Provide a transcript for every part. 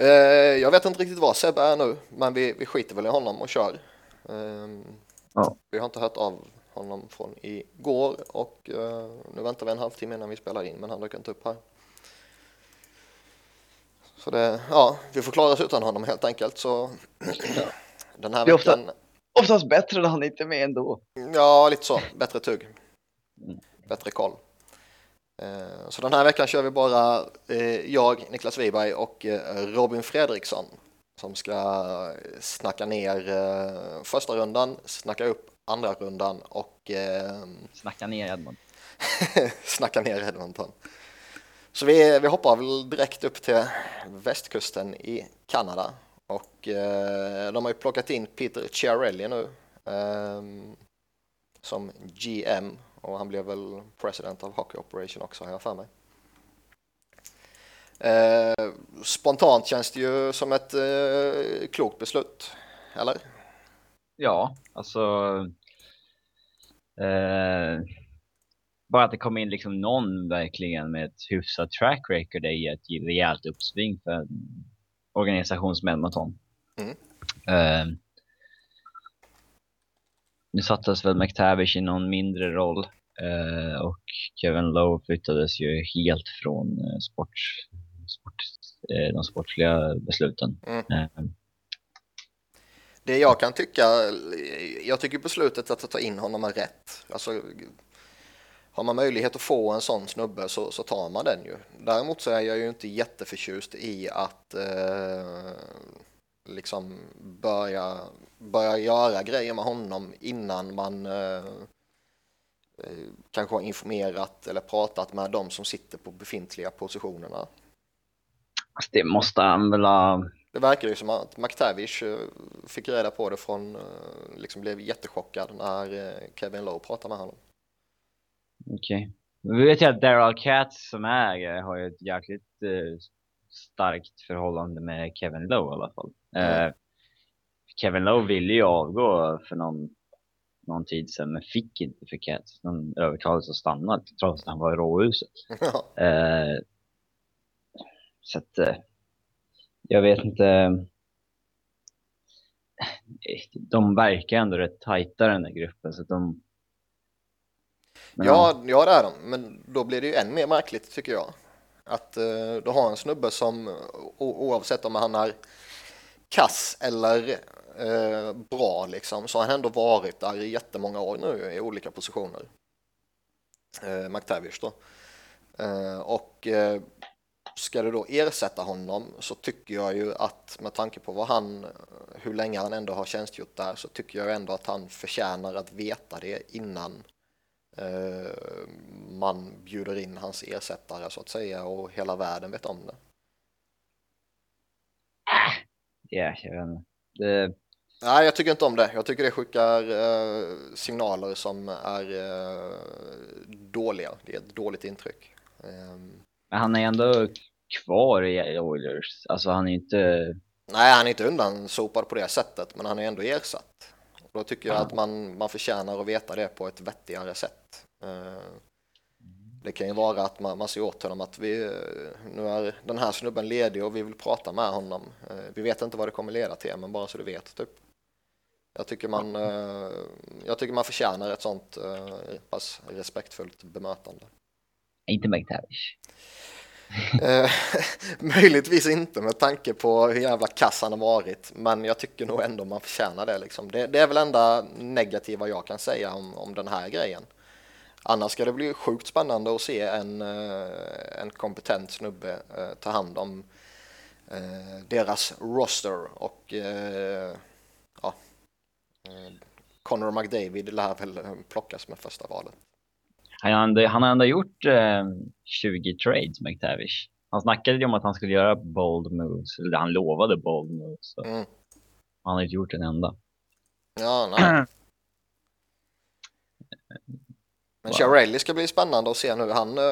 Eh, jag vet inte riktigt vad Sebbe är nu, men vi, vi skiter väl i honom och kör. Eh, Ja. Vi har inte hört av honom från igår och eh, nu väntar vi en halvtimme innan vi spelar in, men han dök inte upp här. Så det, ja, vi får klara oss utan honom helt enkelt. Så den här ofta- veckan, Oftast bättre när han inte är med ändå. ja lite så, bättre tugg, Mm. bättre koll. Eh, Så den här veckan kör vi bara eh, jag, Niklas Wiberg och eh, Robin Fredriksson som ska snacka ner första rundan, snacka upp andra rundan och Snacka ner Edmund. snacka ner Edmonton. Så vi, vi hoppar väl direkt upp till västkusten i Kanada och de har ju plockat in Peter Chiarelli nu som GM och han blev väl president av Hockey Operation också har jag för mig. Eh, spontant känns det ju som ett eh, klokt beslut, eller? Ja, alltså. Eh, bara att det kom in liksom någon verkligen med ett hyfsat track record är ju ett rejält uppsving för en organisation som Edmonton. Mm. Nu sattes väl McTavish i någon mindre roll eh, och Kevin Lowe flyttades ju helt från eh, sport, sport, eh, de sportsliga besluten. Mm. Eh, Det jag kan tycka, jag tycker beslutet att ta in honom är rätt. Alltså, har man möjlighet att få en sån snubbe så, så tar man den ju. Däremot så är jag ju inte jätteförtjust i att eh, liksom börja, börja göra grejer med honom innan man eh, eh, kanske har informerat eller pratat med de som sitter på befintliga positionerna. Alltså det måste han väl ha... Det verkar ju som att McTavish eh, fick reda på det från, eh, liksom blev jättechockad när Kevin Lowe pratade med honom. Okej. Vi vet ju att Daryl Katz som ägare har ju ett jäkligt starkt förhållande med Kevin Lowe i alla fall. Eh, Kevin Lowe ville ju avgå för någon, någon tid sedan men fick inte för Katz. Han övertalades att stanna trots att han var i råhuset. Eh, så att eh, jag vet inte. De verkar ändå rätt tajta den där gruppen så att de. Men ja, ja, det är de, men då blir det ju än mer märkligt tycker jag. Att eh, du har en snubbe som oavsett om han är kass eller eh, bra liksom, så har han ändå varit där i jättemånga år nu i olika positioner. Eh, McTavish då. Eh, och eh, ska du då ersätta honom så tycker jag ju att med tanke på vad han, hur länge han ändå har tjänstgjort där så tycker jag ändå att han förtjänar att veta det innan eh, man bjuder in hans ersättare så att säga och hela världen vet om det. Ja, jag vet inte. Det, Nej, jag tycker inte om det. Jag tycker det skickar eh, signaler som är eh, dåliga. Det är ett dåligt intryck. Ehm, men han är ändå kvar i Oilers. Alltså han är inte... nej, han är inte undansopad på det sättet, men han är ändå ersatt. Och då tycker jag att man, man förtjänar att veta det på ett vettigare sätt. Det kan ju vara att man, man ser åt honom att vi, eh, nu är den här snubben ledig och vi vill prata med honom. Eh, vi vet inte vad det kommer leda till, men bara så du vet, typ. Jag tycker man, eh, jag tycker man förtjänar ett sånt pass respektfullt bemötande. Inte McTavish. Möjligtvis inte med tanke på hur jävla kass han har varit, men jag tycker nog ändå man förtjänar det. Liksom. Det, det är väl enda negativa jag kan säga om, om den här grejen. Annars ska det bli sjukt spännande att se en, eh, en kompetent snubbe eh, ta hand om eh, deras roster och ja, Connor McDavid lär väl plockas med första valet. Han har ändå, han har ändå gjort eh, 20 trades, McTavish. Han snackade ju om att han skulle göra bold moves, eller han lovade bold moves. Mm. Han har inte gjort en enda. Ja, nej. Men. Chiarelli ska bli spännande att se nu. Han, eh,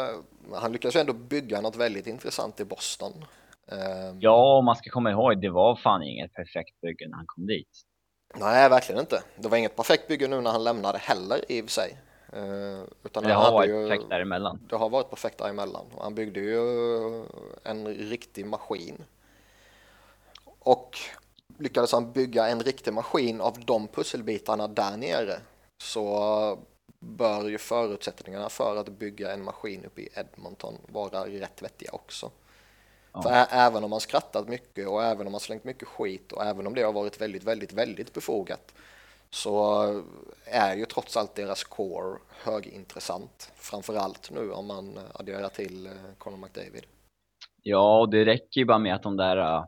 han lyckas ju ändå bygga något väldigt intressant i Boston. Eh, Ja, man ska komma ihåg, det var fan inget perfekt bygge när han kom dit. Nej, verkligen inte. Det var inget perfekt bygge nu när han lämnade heller i och för sig. Eh, utan Det har varit ju, perfekt däremellan. Det har varit perfekt däremellan. Han byggde ju en riktig maskin. och lyckades han bygga en riktig maskin av de pusselbitarna där nere så bör ju förutsättningarna för att bygga en maskin uppe i Edmonton vara rätt vettiga också. Ja. För även om man skrattat mycket och även om man slängt mycket skit och även om det har varit väldigt, väldigt, väldigt befogat så är ju trots allt deras core högintressant. Framförallt nu om man adderar till eh, Conor McDavid. Ja, och det räcker ju bara med att de där... Äh,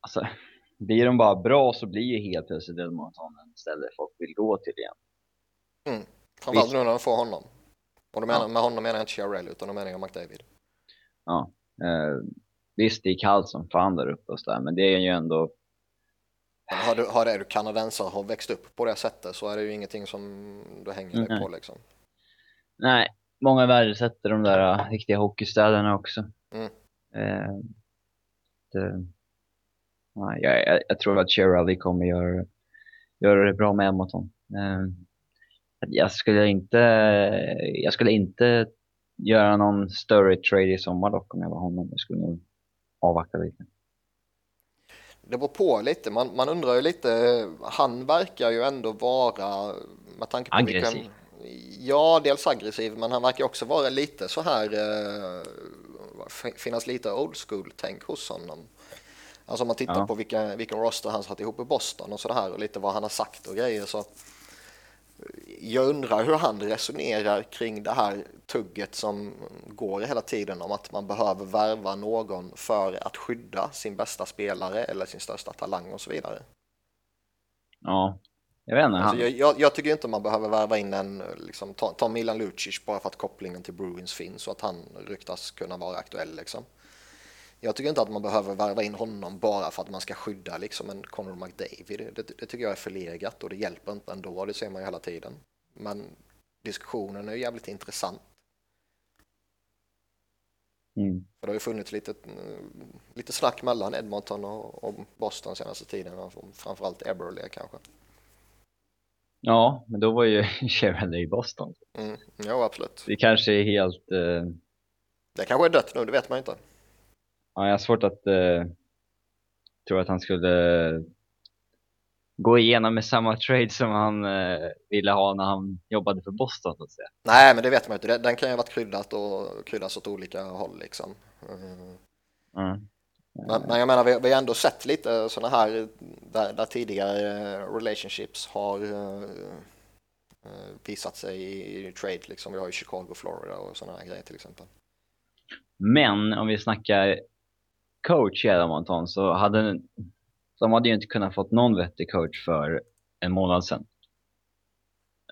alltså, blir de bara bra så blir ju helt plötsligt Edmonton en ställe folk vill gå till igen. Mm. Framförallt nu när de får honom. Och menar, ja. med honom menar jag inte Chiarell utan då menar jag McDavid. Ja. Eh, visst, det är kallt som fan där uppe och sådär, men det är ju ändå men har du, har det, du kanadensare har växt upp på det sättet så är det ju ingenting som du hänger dig mm. på liksom. Nej, många värdesätter de där uh, riktiga hockeystäderna också. Mm. Eh, det, nej, jag, jag, tror att Shirley kommer göra, göra det bra med Edmonton. Eh, jag skulle inte, jag skulle inte göra någon större trade i sommar dock om jag var honom. Jag skulle nog avvakta lite det beror på lite. Man, man undrar ju lite. Han verkar ju ändå vara med tanke på aggressiv. Vilken, ja, dels aggressiv, men han verkar också vara lite så här. Eh, finnas lite old school tänk hos honom. Alltså om man tittar ja. på vilka, vilken roster han satt ihop i Boston och så här och lite vad han har sagt och grejer så jag undrar hur han resonerar kring det här tugget som går hela tiden om att man behöver värva någon för att skydda sin bästa spelare eller sin största talang och så vidare. Ja, jag vet inte. Alltså, jag, jag, tycker inte man behöver värva in en, liksom, ta, ta Milan Lucic bara för att kopplingen till Bruins finns och att han ryktas kunna vara aktuell liksom. Jag tycker inte att man behöver värva in honom bara för att man ska skydda liksom en Conor McDavid. Det, det, tycker jag är förlegat och det hjälper inte ändå, det ser man ju hela tiden. Men diskussionen är ju jävligt intressant. Mm. För det har ju funnits lite, lite snack mellan Edmonton och, och Boston senaste tiden, framförallt Eberle kanske. Ja, men då var ju Sheridan i Boston. Mm. Ja, absolut. Det kanske är helt... Uh... Det kanske är dött nu, det vet man inte. Ja, jag har svårt att uh, tro att han skulle gå igenom med samma trade som han uh, ville ha när han jobbade för Boston. Så att säga. Nej, men det vet man inte. Den kan ju ha varit kryddat och kryddas åt olika håll liksom. Mm. Mm. Men, men, jag menar, vi, vi har ändå sett lite sådana här där, där tidigare relationships har uh, visat sig i, i, trade. Liksom. Vi har ju Chicago, Florida och sådana här grejer till exempel. Men om vi snackar coach i Edmonton så hade de hade ju inte kunnat fått någon vettig coach för en månad sedan.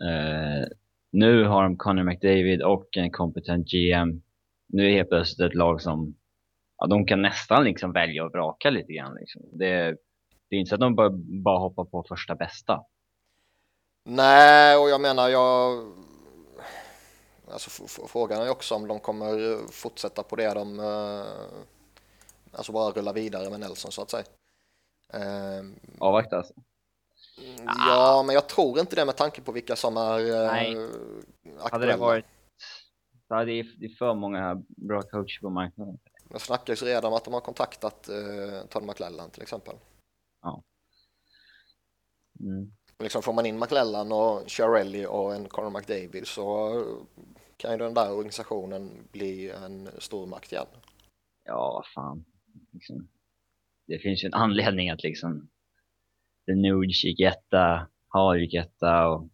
Uh, nu har de Connor McDavid och en kompetent GM. Nu är helt plötsligt ett lag som ja, de kan nästan liksom välja och vraka lite grann. Liksom. Det, det är inte så att de bara, bara hoppar på första bästa. Nej, och jag menar, jag... Alltså, frågan är också om de kommer fortsätta på det de... Uh Alltså bara rulla vidare med Nelson så att säga. Um, Avvakta alltså? Ja, men jag tror inte det med tanke på vilka som är Nej. Uh, Hade det varit... Ja, det, är, det är för många bra coacher på marknaden. Det snackas redan om att de har kontaktat uh, Todd McClellan till exempel. Ja. Mm. Liksom får man in McClellan och Chiarelli och en Conor McDavid så kan ju den där organisationen bli en stor makt igen. Ja, fan liksom, det finns ju en anledning att liksom Denuge gick etta, Hall gick etta och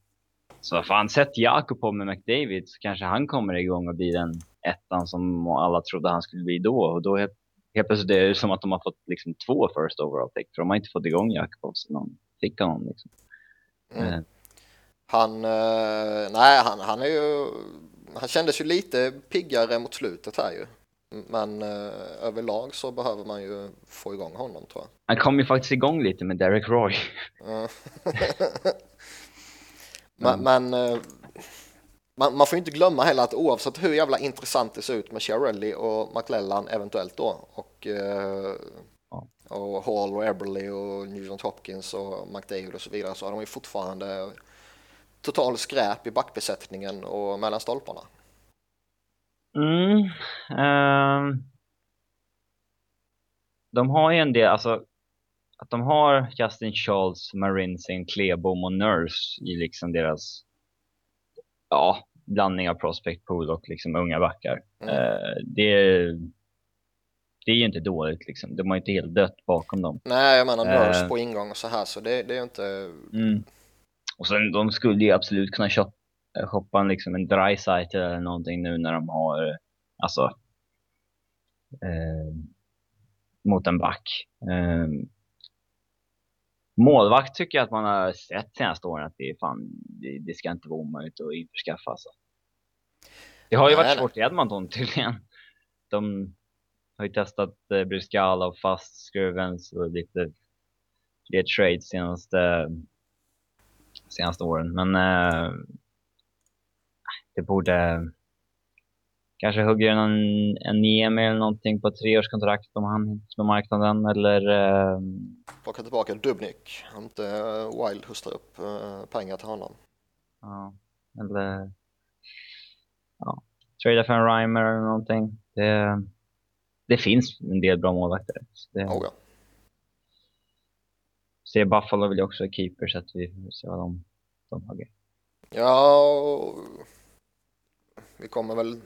så fan, sätt Jakob på med McDavid så kanske han kommer igång och blir den ettan som alla trodde han skulle bli då och då helt, helt plötsligt är det som att de har fått liksom två first overall pick för de har inte fått igång Jakob så de fick honom liksom. Mm. Eh. Han, eh, nej han, han är ju, han kändes ju lite piggare mot slutet här ju. Men eh, överlag så behöver man ju få igång honom tror jag. Han kom ju faktiskt igång lite med Derek Roy. men, mm. men eh, man, man, får inte glömma heller att oavsett hur jävla intressant det ser ut med Chiarelli och McLellan eventuellt då och, eh, ja. och Hall och Eberly och Nugent Hopkins och McDavid och så vidare så har de ju fortfarande total skräp i backbesättningen och mellan stolparna. Mm. Um, de har ju en del, alltså att de har Justin Charles, Marinsin, Klebom och Nurse i liksom deras ja, blandning av prospect pool och liksom unga backar. Mm. Eh, det, det är ju inte dåligt liksom. De har ju inte helt dött bakom dem. Nej, jag menar Nurse Eh. på ingång och så här, så det, det är ju inte... Mm. Och sen de skulle ju absolut kunna shoppa, shoppa en, liksom en dry site eller någonting nu när de har eh, alltså eh, mot en back. Eh, målvakt tycker jag att man har sett senaste åren att det är fan, det, det ska inte vara omöjligt att införskaffa alltså. Det har ju varit svårt i Edmonton tydligen. De har ju testat eh, Bryscala och Fast Skruvens och lite fler trades senaste senaste åren. Men eh, det borde kanske hugger en, en Niemi eller någonting på treårskontrakt om han på marknaden eller eh, Plocka tillbaka Dubnik, inte eh, Wild hostar upp eh, pengar till honom. ja, eller ja, trada för en Reimer eller någonting. Det, det finns en del bra målvakter. Det, Oh, ja. ser Buffalo vill ju också ha keeper så att vi får se vad de, de hugger. Ja, och vi kommer väl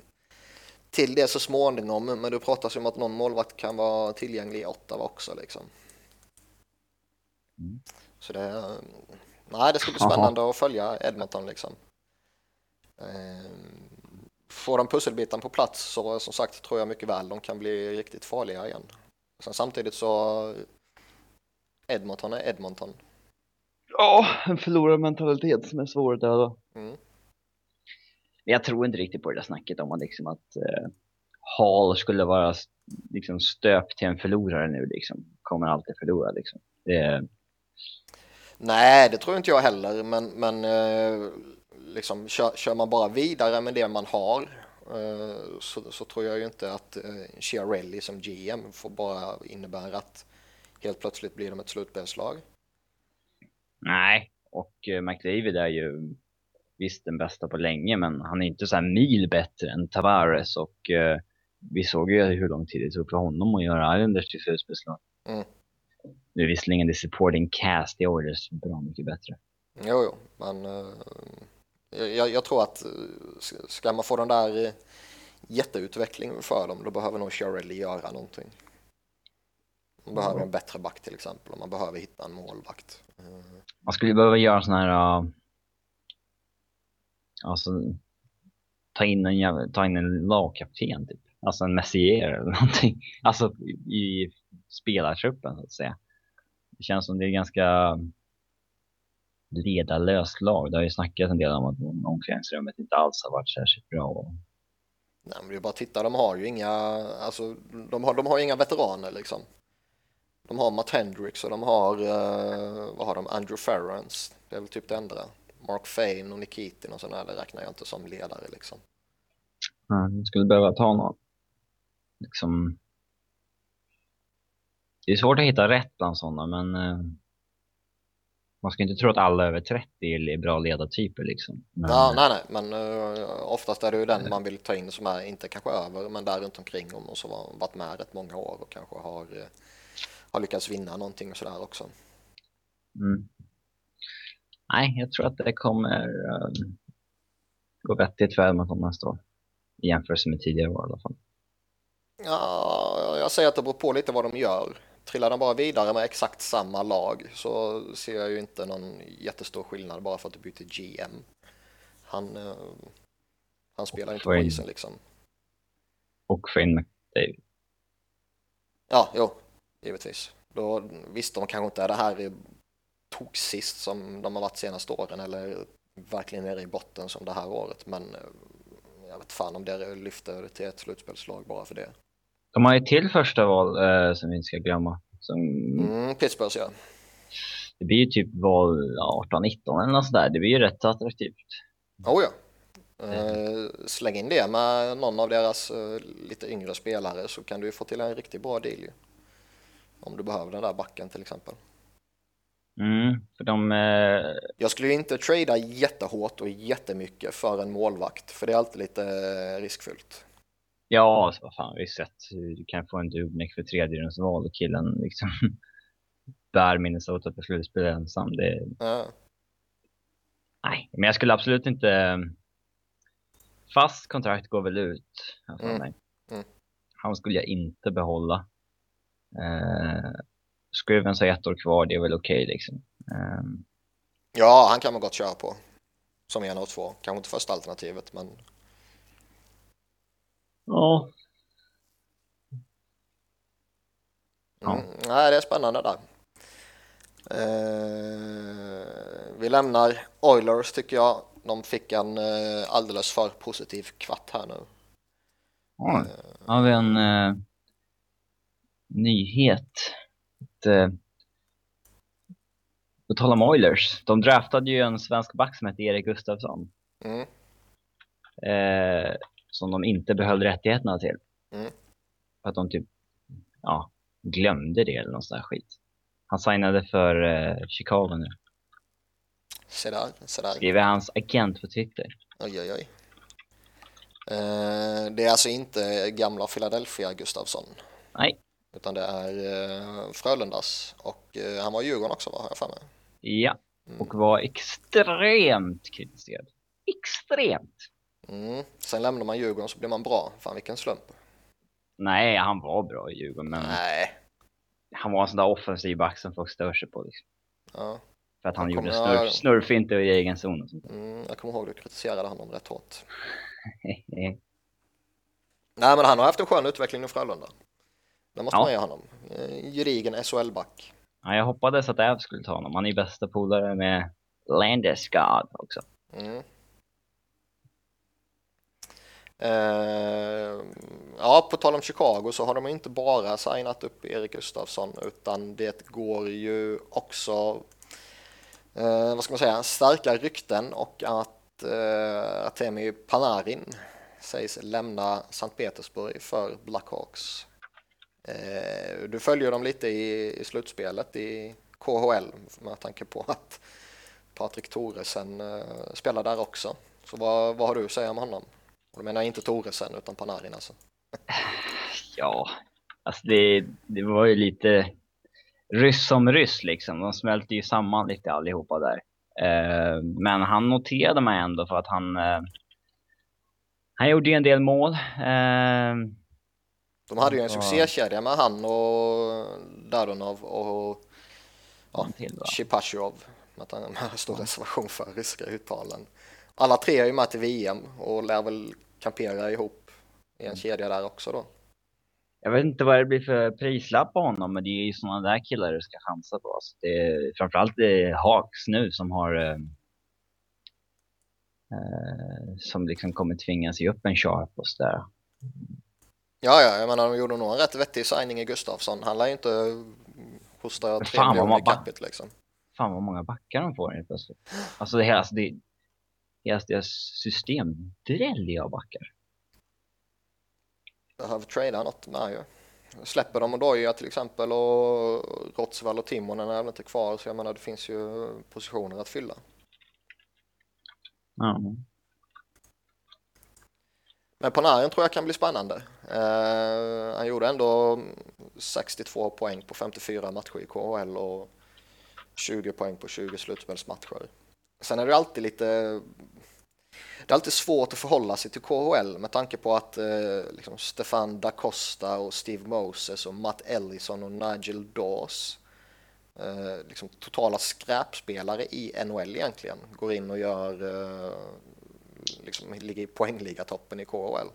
till det så småningom, men det pratas ju om att någon målvakt kan vara tillgänglig i Ottawa också liksom. Mm. Så det, nej, det ska bli spännande att följa Edmonton liksom. Ehm, Får de pusselbiten på plats så som sagt tror jag mycket väl de kan bli riktigt farliga igen. Sen samtidigt så Edmonton är Edmonton. Ja, en förlorarmentalitet som är svår att döda. Mm. Men jag tror inte riktigt på det där snacket om att, liksom att eh, Hall skulle vara liksom stöpt till en förlorare nu. Liksom. Kommer alltid förlora. Liksom. Det, Nej, det tror inte jag heller, men, men eh, liksom, kör, kör man bara vidare med det man har eh, så, så tror jag ju inte att eh, Chiarelli som GM får bara innebära att helt plötsligt blir de ett slutspelslag. nej, och eh, McDavid är ju visst den bästa på länge, men han är inte så här mil bättre än Tavares och eh, vi såg ju hur lång tid det tog för honom att göra Islanders till slutspelslag. Mm. Nu är visserligen det supporting cast i Oilers bra mycket bättre. Jo, jo, men eh, jag, jag tror att eh, ska man få den där eh, jätteutvecklingen för dem, då behöver nog Chiarelli göra någonting. Man behöver en bättre back till exempel, och man behöver hitta en målvakt. Eh, Man skulle behöva göra sån här... Uh, alltså, ta in en, jävla, ta in en lagkapten typ. Alltså en Messier eller någonting. Alltså i, spelartruppen så att säga. Det känns som det är ganska ledarlöst lag. Det har ju snackats en del om att omklädningsrummet inte alls har varit särskilt bra. Nej, men det är bara att titta, de har ju inga, alltså, de har, de har inga veteraner liksom. De har Matt Hendricks och de har, eh, vad har de, Andrew Ferrans. det är väl typ det enda. Mark Fane och Nikitin och sådana, det räknar jag inte som ledare liksom. ja, man skulle behöva ta någon. Liksom, det är svårt att hitta rätt bland sådana, men eh, man ska inte tro att alla över 30 är bra ledartyper liksom. Men, Ja, nej, nej, men eh, oftast är det ju den man vill ta in som är inte kanske över, men där runt omkring om och som har varit med rätt många år och kanske har, eh, har lyckats vinna någonting och sådär också. Mm. Nej, jag tror att det kommer uh, gå vettigt för Edmonton nästa år. I jämförelse med tidigare år i alla fall. Ja, jag säger att det beror på lite vad de gör. Trillar de bara vidare med exakt samma lag så ser jag ju inte någon jättestor skillnad bara för att du byter GM. Han, eh, han spelar inte på isen liksom. Och in McDavid. Ja, jo, givetvis. Då, visst, de kanske inte är det här tok sist som de har varit senaste åren eller verkligen nere i botten som det här året, men eh, jag vet fan om det lyfter till ett slutspelslag bara för det. De har ju till första val eh, som vi inte ska glömma. Som, Mm, Pittsburghs ja. Det blir ju typ val 18-19 eller något sådär. Det blir ju rätt attraktivt. Oh ja. Eh, släng in det med någon av deras eh, lite yngre spelare så kan du ju få till en riktigt bra deal ju. Om du behöver den där backen till exempel. Mm, för de... Eh, Jag skulle ju inte trada jättehårt och jättemycket för en målvakt för det är alltid lite eh, riskfyllt. Ja, alltså, vad fan, vi har sett. Du kan få en Dubnik för tredjerumsval och killen liksom bär Minnesota på slutspel ensam. Det... Ja. Nej, men jag skulle absolut inte... Fast kontrakt går väl ut. Mm. Mm. Mm. Han skulle jag inte behålla. Eh, Scrivens har ett år kvar, det är väl okej liksom. Eh, ja, han kan man gott köra på. Som en av två. Kanske inte första alternativet, men ja, Mm. Nej, det är spännande där. Eh, vi lämnar Oilers tycker jag. De fick en eh, alldeles för positiv kvart här nu. ja. har vi en eh, nyhet. Eh, på tal om Oilers, de draftade ju en svensk back som hette Erik Gustafsson. Mm. eh, som de inte behöll rättigheterna till. Mm. För att de typ, ja, glömde det eller något sånt där skit. Han signade för eh, Chicago nu. Se där, se där. Skriver hans agent på Twitter. Oj, oj, oj. Eh, det är alltså inte gamla Philadelphia Gustafsson. Nej. Utan det är eh, Frölundas. Och eh, han var i Djurgården också, va, har jag för mig. Ja, Mm. och var extremt kritiserad. Extremt! Mm. Sen lämnar man Djurgården så blir man bra. Fan vilken slump. Nej, han var bra i Djurgården, men Nej. han var en sån där offensiv back som folk stör sig på. Liksom. Ja. För att han Jag gjorde snurf, snurrfinter i egen zon och sånt Mm, jag kommer ihåg att du kritiserade honom rätt hårt. Nej men han har haft en skön utveckling i Frölunda. Det måste Ja. man ge honom. Eh, Gedigen SHL-back. ja, jag hoppades att Äv skulle ta honom. Han är bästa polare med Landeskog också. Mm. Eh, ja, på tal om Chicago så har de inte bara signat upp Erik Gustafsson utan det går ju också, eh, vad ska man säga, starka rykten och att eh, Artemi Panarin sägs lämna Sankt Petersburg för Blackhawks. Eh, du följer dem lite i, i slutspelet i KHL med tanke på att Patrik Thoresen eh, spelar där också. Så vad, vad har du att säga om honom? Och då menar jag inte Thoresen utan Panarin alltså. Ja, alltså det, det var ju lite ryss som ryss liksom. De smälte ju samman lite allihopa där. Eh, men han noterade mig ändå för att han eh, han gjorde ju en del mål. Eh, de hade ju en Ja. succékedja med han och Dadonov och ja? Shipashov. Med stor reservation för ryska uttalen. Alla tre är ju med till VM och lär väl kampera ihop i en kedja där också då. Jag vet inte vad det blir för prislapp på honom, men det är ju sådana där killar du ska chansa på. Alltså det är, framförallt det är Hawks nu som har eh, eh, som liksom kommer tvingas ge upp en sharp och sådär. Ja, ja, jag menar de gjorde nog en rätt vettig signing i Gustafsson. Han lär ju inte hosta tre miljoner i capita liksom. Fan vad många backar de får helt plötsligt. Alltså det hela, alltså det, hela deras system dräller av backar. behöver trada något med ju. Släpper de Odoja till exempel och Rotsvall och Timonen är väl inte kvar så jag menar det finns ju positioner att fylla. Ja. Men Panarin tror jag kan bli spännande. Eh, han gjorde ändå 62 poäng på 54 matcher i KHL och 20 poäng på 20 slutspelsmatcher. Sen är det alltid lite det är alltid svårt att förhålla sig till KHL med tanke på att eh, liksom Stefan da Costa och Steve Moses och Matt Ellison och Nigel Dawes eh, liksom totala skräpspelare i NHL egentligen går in och gör eh, liksom ligger i poängligatoppen i KHL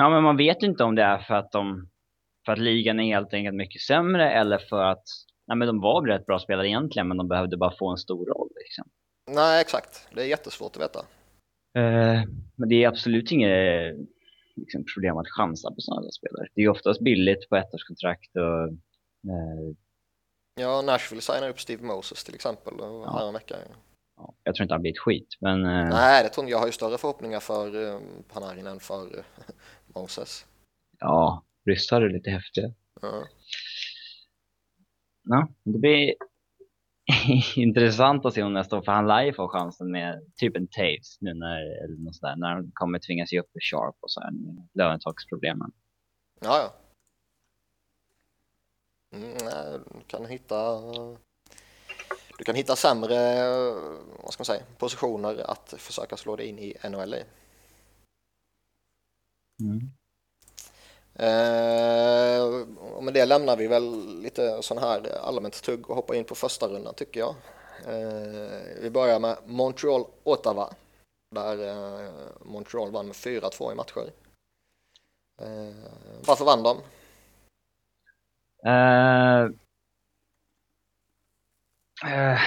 ja, men man vet inte om det är för att de för att ligan är helt enkelt mycket sämre eller för att nej, men de var rätt bra spelare egentligen, men de behövde bara få en stor roll. Liksom. Nej, exakt. Det är jättesvårt att veta. Eh, men det är absolut inget liksom, problem att chansa på sådana spelare. Det är oftast billigt på ettårskontrakt och eh, Ja, Nashville signar upp Steve Moses till exempel Ja. här en vecka. ja, jag tror inte han blir ett skit. Men eh, Nej, det tror jag. Jag har ju större förhoppningar för eh, Panarin än för Moses. ja, ryssar är lite häftiga. Ja. Ja, det blir intressant att se om nästa år, för han lär ju få chansen med typ en Taves nu när, eller något sådär, när han kommer tvingas ge upp för Sharp och så här lönetaksproblemen. Ja, ja. Mm, du kan hitta du kan hitta sämre vad ska man säga, positioner att försöka slå dig in i NHL i. Mm. Eh, med det lämnar vi väl lite sån här allmänt tugg och hoppar in på första rundan tycker jag. Eh, vi börjar med Montreal-Ottawa där eh, Montreal vann med 4-2 i matcher. Eh, varför vann de? Uh, uh,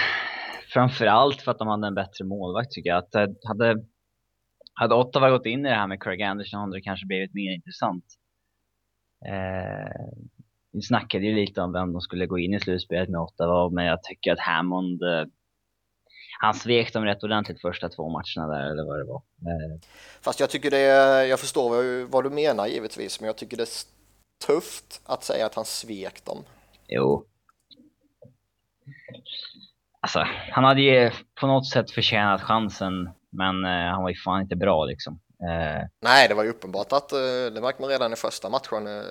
framförallt för att de hade en bättre målvakt tycker jag. Att, eh, hade, hade Ottawa gått in i det här med Craig Anderson hade det kanske blivit mer intressant. Eh, vi snackade ju lite om vem de skulle gå in i slutspelet med Ottawa, men jag tycker att Hammond eh, han svek dem rätt ordentligt första två matcherna där eller vad det var. Eh. Fast jag tycker det, jag förstår vad du menar givetvis, men jag tycker det är tufft att säga att han svek dem. Jo. Alltså, han hade ju på något sätt förtjänat chansen, men eh, han var ju fan inte bra liksom. Eh, Nej, det var ju uppenbart att eh, det märkte man redan i första matchen. Eh,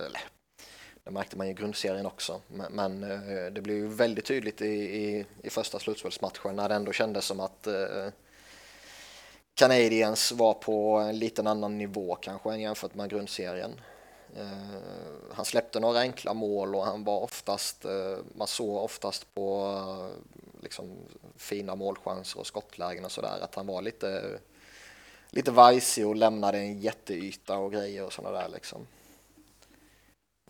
det märkte man i grundserien också, men, men eh, det blev ju väldigt tydligt i, i, i första slutspelsmatchen när det ändå kändes som att eh, Canadiens var på en liten annan nivå kanske än jämfört med grundserien. Eh, han släppte några enkla mål och han var oftast, eh, man såg oftast på liksom, fina målchanser och skottlägen och sådär att han var lite lite vajsig och lämnade en jätteyta och grejer och sådana där liksom.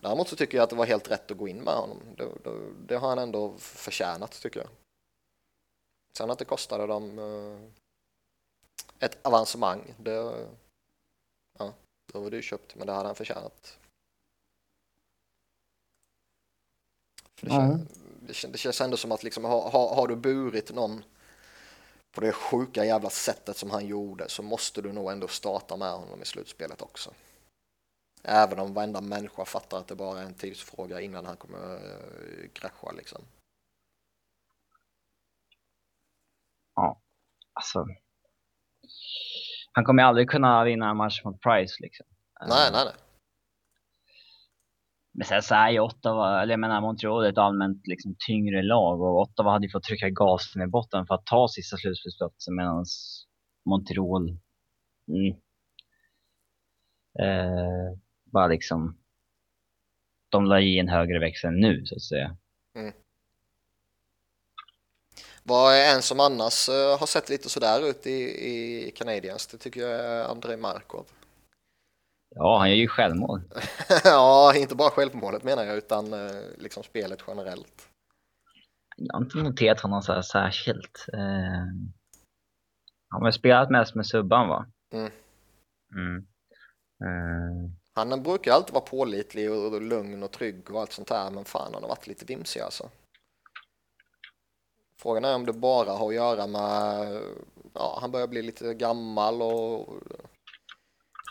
Däremot så tycker jag att det var helt rätt att gå in med honom. Det, det, det har han ändå förtjänat tycker jag. Sen att det kostade dem eh, ett avancemang, det, ja, då var det ju köpt, men det hade han förtjänat. För det, mm. Känns, det, känns ändå som att liksom, har, har, har du burit någon på det sjuka jävla sättet som han gjorde så måste du nog ändå starta med honom i slutspelet också. Även om varenda människa fattar att det bara är en tidsfråga innan han kommer uh, krascha liksom. Ja, alltså. Han kommer aldrig kunna vinna en match mot Price liksom. Nej, nej, nej. Men sen så är ju Ottawa, eller jag menar Montreal är ett allmänt liksom tyngre lag och Ottawa hade ju fått trycka gasen i botten för att ta sista slutspelsplatsen medan Montreal mm, eh, bara liksom de la i en högre växel nu så att säga. Mm. Vad är en som annars eh, har sett lite sådär ut i, i Canadiens? Det tycker jag är André Markov. Ja, han gör ju självmål. ja, inte bara självmålet menar jag, utan eh, liksom spelet generellt. Jag har inte noterat honom så här särskilt. Eh, han har spelat mest med subban va? Mm. Mm. Eh. Han brukar alltid vara pålitlig och lugn och trygg och allt sånt här, men fan han har varit lite vimsig alltså. Frågan är om det bara har att göra med, ja han börjar bli lite gammal och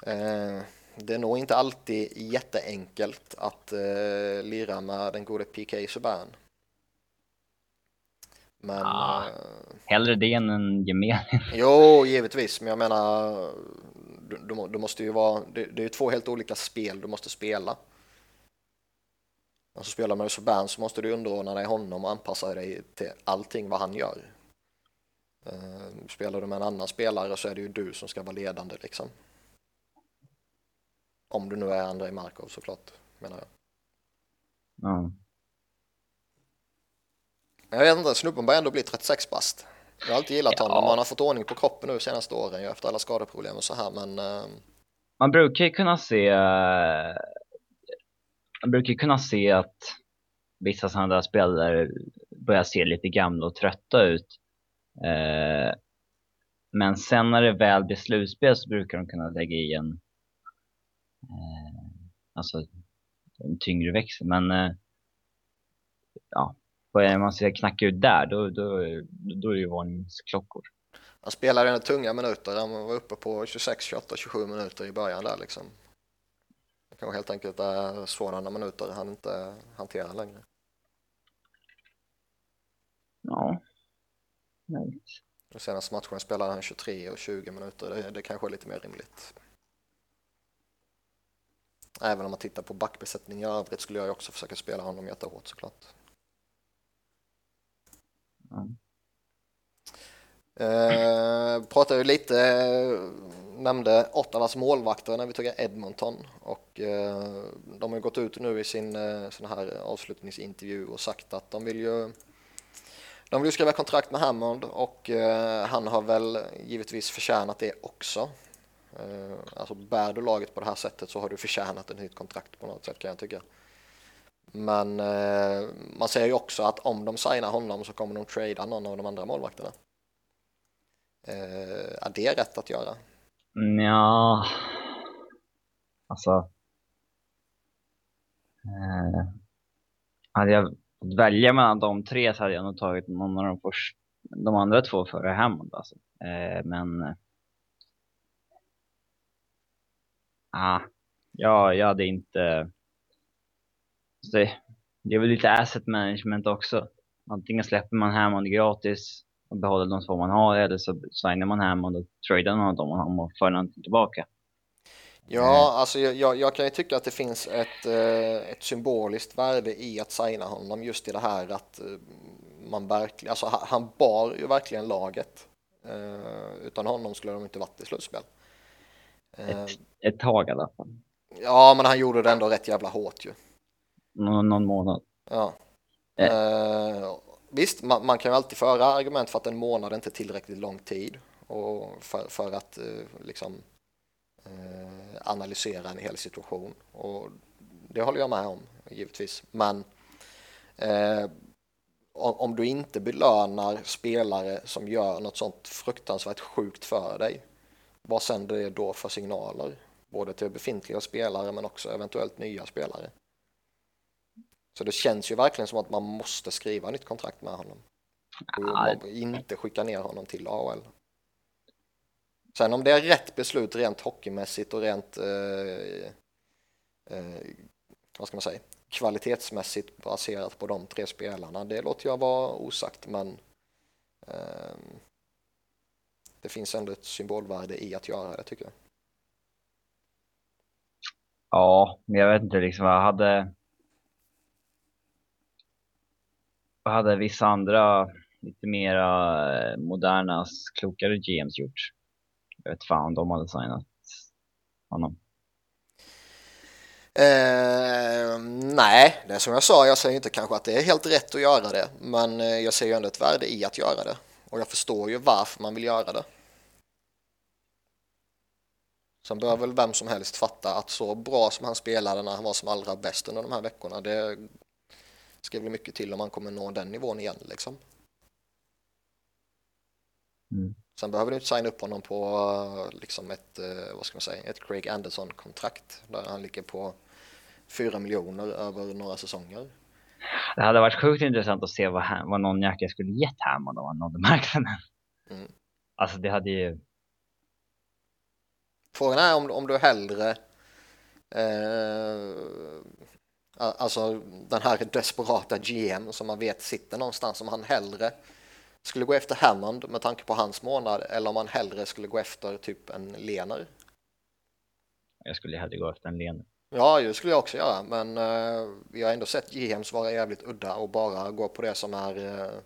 eh, det är nog inte alltid jätteenkelt att eh, lira med den gode PK Subban. Men... Ah, eh, hellre det än en gemen. jo, givetvis, men jag menar, du, du, du måste ju vara, det, det är ju två helt olika spel du måste spela. Alltså spelar man Subban så måste du underordna dig honom och anpassa dig till allting vad han gör. Uh, spelar du med en annan spelare så är det ju du som ska vara ledande liksom. Om du nu är Andrei Markov såklart, menar jag. Ja. Jag vet inte, snubben börjar ändå bli 36 bast. Jag har alltid gillat ja. honom, han har fått ordning på kroppen nu senaste åren efter alla skadeproblem och så här, men... Uh... Man brukar ju kunna se... Uh... Man brukar kunna se att vissa sådana där spelare börjar se lite gamla och trötta ut. Uh... Men sen när det väl blir slutspel så brukar de kunna lägga i en Eh, alltså en tyngre växel. Men eh, ja, börjar man se knacka ut där, då, då, då är det ju varningsklockor. Han spelade en tunga minuter, han var uppe på 26, 28, 27 minuter i början där liksom. Det kanske helt enkelt är sådana minuter han inte hanterar längre. Ja, Möjligt. Den senaste matchen spelade han 23 och 20 minuter. Det, det kanske är lite mer rimligt. Även om man tittar på backbesättning i övrigt skulle jag också försöka spela honom jättehårt såklart. Mm. Eh, pratade ju lite, nämnde Ottawas målvakter när vi tog Edmonton och eh, de har gått ut nu i sin eh, sån här avslutningsintervju och sagt att de vill ju de vill ju skriva kontrakt med Hammond och eh, han har väl givetvis förtjänat det också. Eh, alltså bär du laget på det här sättet så har du förtjänat ett nytt kontrakt på något sätt kan jag tycka. Men eh, man säger ju också att om de signar honom så kommer de trada någon av de andra målvakterna. Eh, är det rätt att göra? Ja, alltså. Eh, hade jag fått välja mellan de tre så hade jag nog tagit någon av de, först, de andra två före Hammond. Alltså. Eh, men. Eh, ah, ja, jag hade inte. Det, det är väl lite asset management också. Antingen släpper man Hammond gratis och behåller de två man har eller så signar man Hammond och tradar någon av dem och får någonting tillbaka. Ja, alltså jag, jag, kan ju tycka att det finns ett, eh, ett symboliskt värde i att signa honom just i det här att eh, man verkligen, alltså han bar ju verkligen laget. Eh, utan honom skulle de inte varit i slutspel. Ett, ett tag i alla fall. Ja, men han gjorde det ändå rätt jävla hårt ju. Någon, någon månad. Ja. Eh, visst, man, man, kan ju alltid föra argument för att en månad inte är tillräckligt lång tid och för, för att eh, liksom eh, analysera en hel situation och det håller jag med om givetvis. Men eh, om du inte belönar spelare som gör något sånt fruktansvärt sjukt för dig, vad sänder det då för signaler? Både till befintliga spelare men också eventuellt nya spelare. Så det känns ju verkligen som att man måste skriva nytt kontrakt med honom. Och inte skicka ner honom till AHL. Sen om det är rätt beslut rent hockeymässigt och rent eh, eh, vad ska man säga, kvalitetsmässigt baserat på de tre spelarna, det låter jag vara osagt men eh, det finns ändå ett symbolvärde i att göra det tycker jag. Ja, men jag vet inte liksom vad jag hade vad hade vissa andra lite mera eh, moderna, klokare GMs gjort? Jag vet fan om de hade signat honom. Eh, nej, det är som jag sa, jag säger inte kanske att det är helt rätt att göra det, men eh, jag ser ju ändå ett värde i att göra det. Och jag förstår ju varför man vill göra det. Sen bör väl vem som helst fatta att så bra som han spelade när han var som allra bäst under de här veckorna, det ska bli mycket till om man kommer nå den nivån igen liksom. Mm. Sen behöver du inte signa upp honom på liksom ett, eh, vad ska man säga, ett Craig Anderson-kontrakt där han ligger på 4 miljoner över några säsonger. Det hade varit sjukt intressant att se vad, vad någon jäkel skulle gett Hammond om han nådde marknaden. Mm. Alltså det hade ju... Frågan är om, om du hellre eh, Alltså den här desperata GM som man vet sitter någonstans som han hellre skulle gå efter Hammond med tanke på hans månad eller om han hellre skulle gå efter typ en Lener. Jag skulle hellre gå efter en Lener. Ja, det skulle jag också göra, men uh, vi har ändå sett GMs vara jävligt udda och bara gå på det som är uh,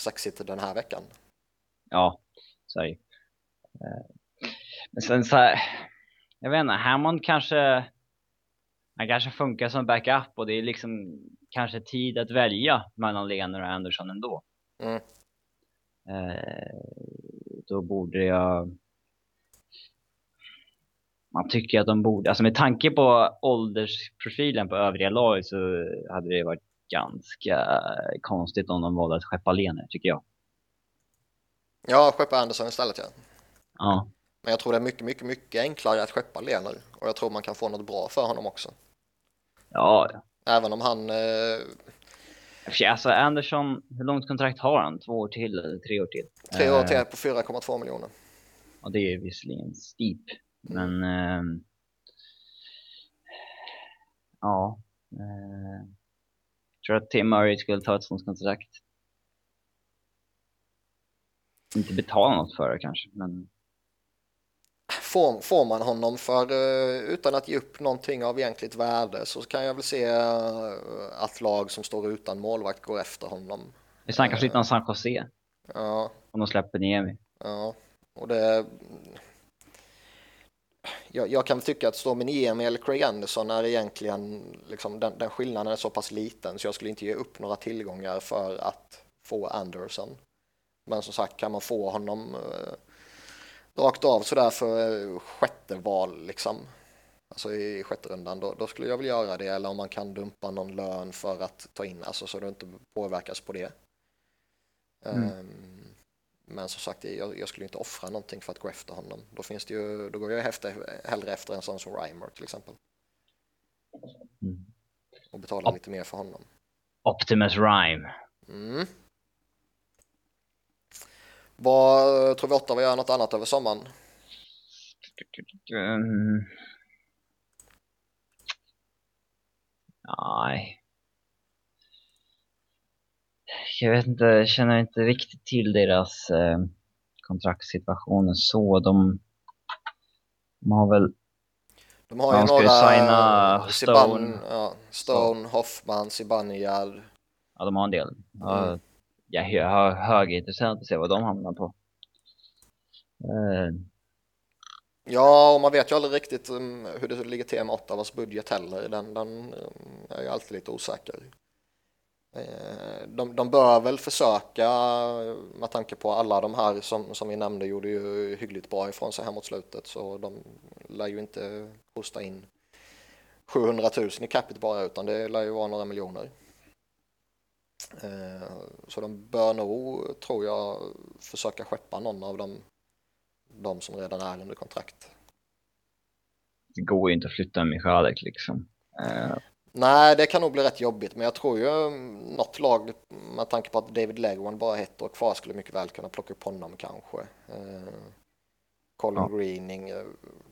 sexigt den här veckan. Ja, så är det. Men sen så här, jag vet inte, Hammond kanske han kanske funkar som backup och det är liksom kanske tid att välja mellan Lener och Anderson ändå. Mm. Eh, då borde jag... Man tycker att de borde, alltså med tanke på åldersprofilen på övriga lag så hade det varit ganska konstigt om de valde att skeppa Lener, tycker jag. Ja, skeppa Anderson istället ja. Ja. Men jag tror det är mycket, mycket, mycket enklare att skeppa Lener och jag tror man kan få något bra för honom också. Ja. Även om han... Eh... Alltså Andersson, hur långt kontrakt har han? Två år till eller tre år till? Tre år till på 4,2 miljoner. Ja, det är visserligen steep, men... Eh... Ja. Eh... Jag tror att Tim Murray skulle ta ett sånt kontrakt. inte betala något för det kanske, men Får, får man honom för eh, utan att ge upp någonting av egentligt värde så kan jag väl se eh, att lag som står utan målvakt går efter honom. vi snackar lite om San Jose, Ja, om de släpper Niemi. ja, och det. Jag, jag kan tycka att stå med Niemi eller Craig Anderson är egentligen liksom den, den skillnaden är så pass liten så jag skulle inte ge upp några tillgångar för att få Anderson. Men som sagt kan man få honom eh, rakt av sådär för eh, sjätte val liksom. Alltså i sjätte rundan, då, då skulle jag väl göra det. Eller om man kan dumpa någon lön för att ta in, alltså så du inte påverkas på det. Mm. Ehm, men som sagt, jag, jag skulle inte offra någonting för att gå efter honom. Då finns det ju, då går jag efter, hellre efter en sån som Reimer till exempel. Mm. Och betalar Ja. lite mer för honom. Optimus Rhyme. Mm. Vad tror vi Ottawa gör något annat över sommaren? Mm. Nej. Jag vet inte, jag känner inte riktigt till deras eh, kontraktssituation så. De, de har väl, De har ju några... signa Siban, Stone. ja, Stone, Hoffman, Zibanejad. ja de har en del. Ja, Mm. Jag är hö- högintressant att se vad de hamnar på. Eh, Ja, och man vet ju aldrig riktigt um, hur det ligger till med Ottawas budget heller. Den, den um, är ju alltid lite osäker. Eh, de, de bör väl försöka, med tanke på alla de här som, som vi nämnde gjorde ju hyggligt bra ifrån sig här mot slutet, så de lär ju inte hosta in 700 000 i capita bara, utan det lär ju vara några miljoner. Eh, så de bör nog, tror jag, försöka skeppa någon av dem, de som redan är under kontrakt. det går ju inte att flytta en Michalek liksom. Eh, Nej, det kan nog bli rätt jobbigt, men jag tror ju mm, något lag med tanke på att David Legwan bara har ett år kvar skulle mycket väl kunna plocka upp honom kanske. Eh, Colin Ja. Greening eh,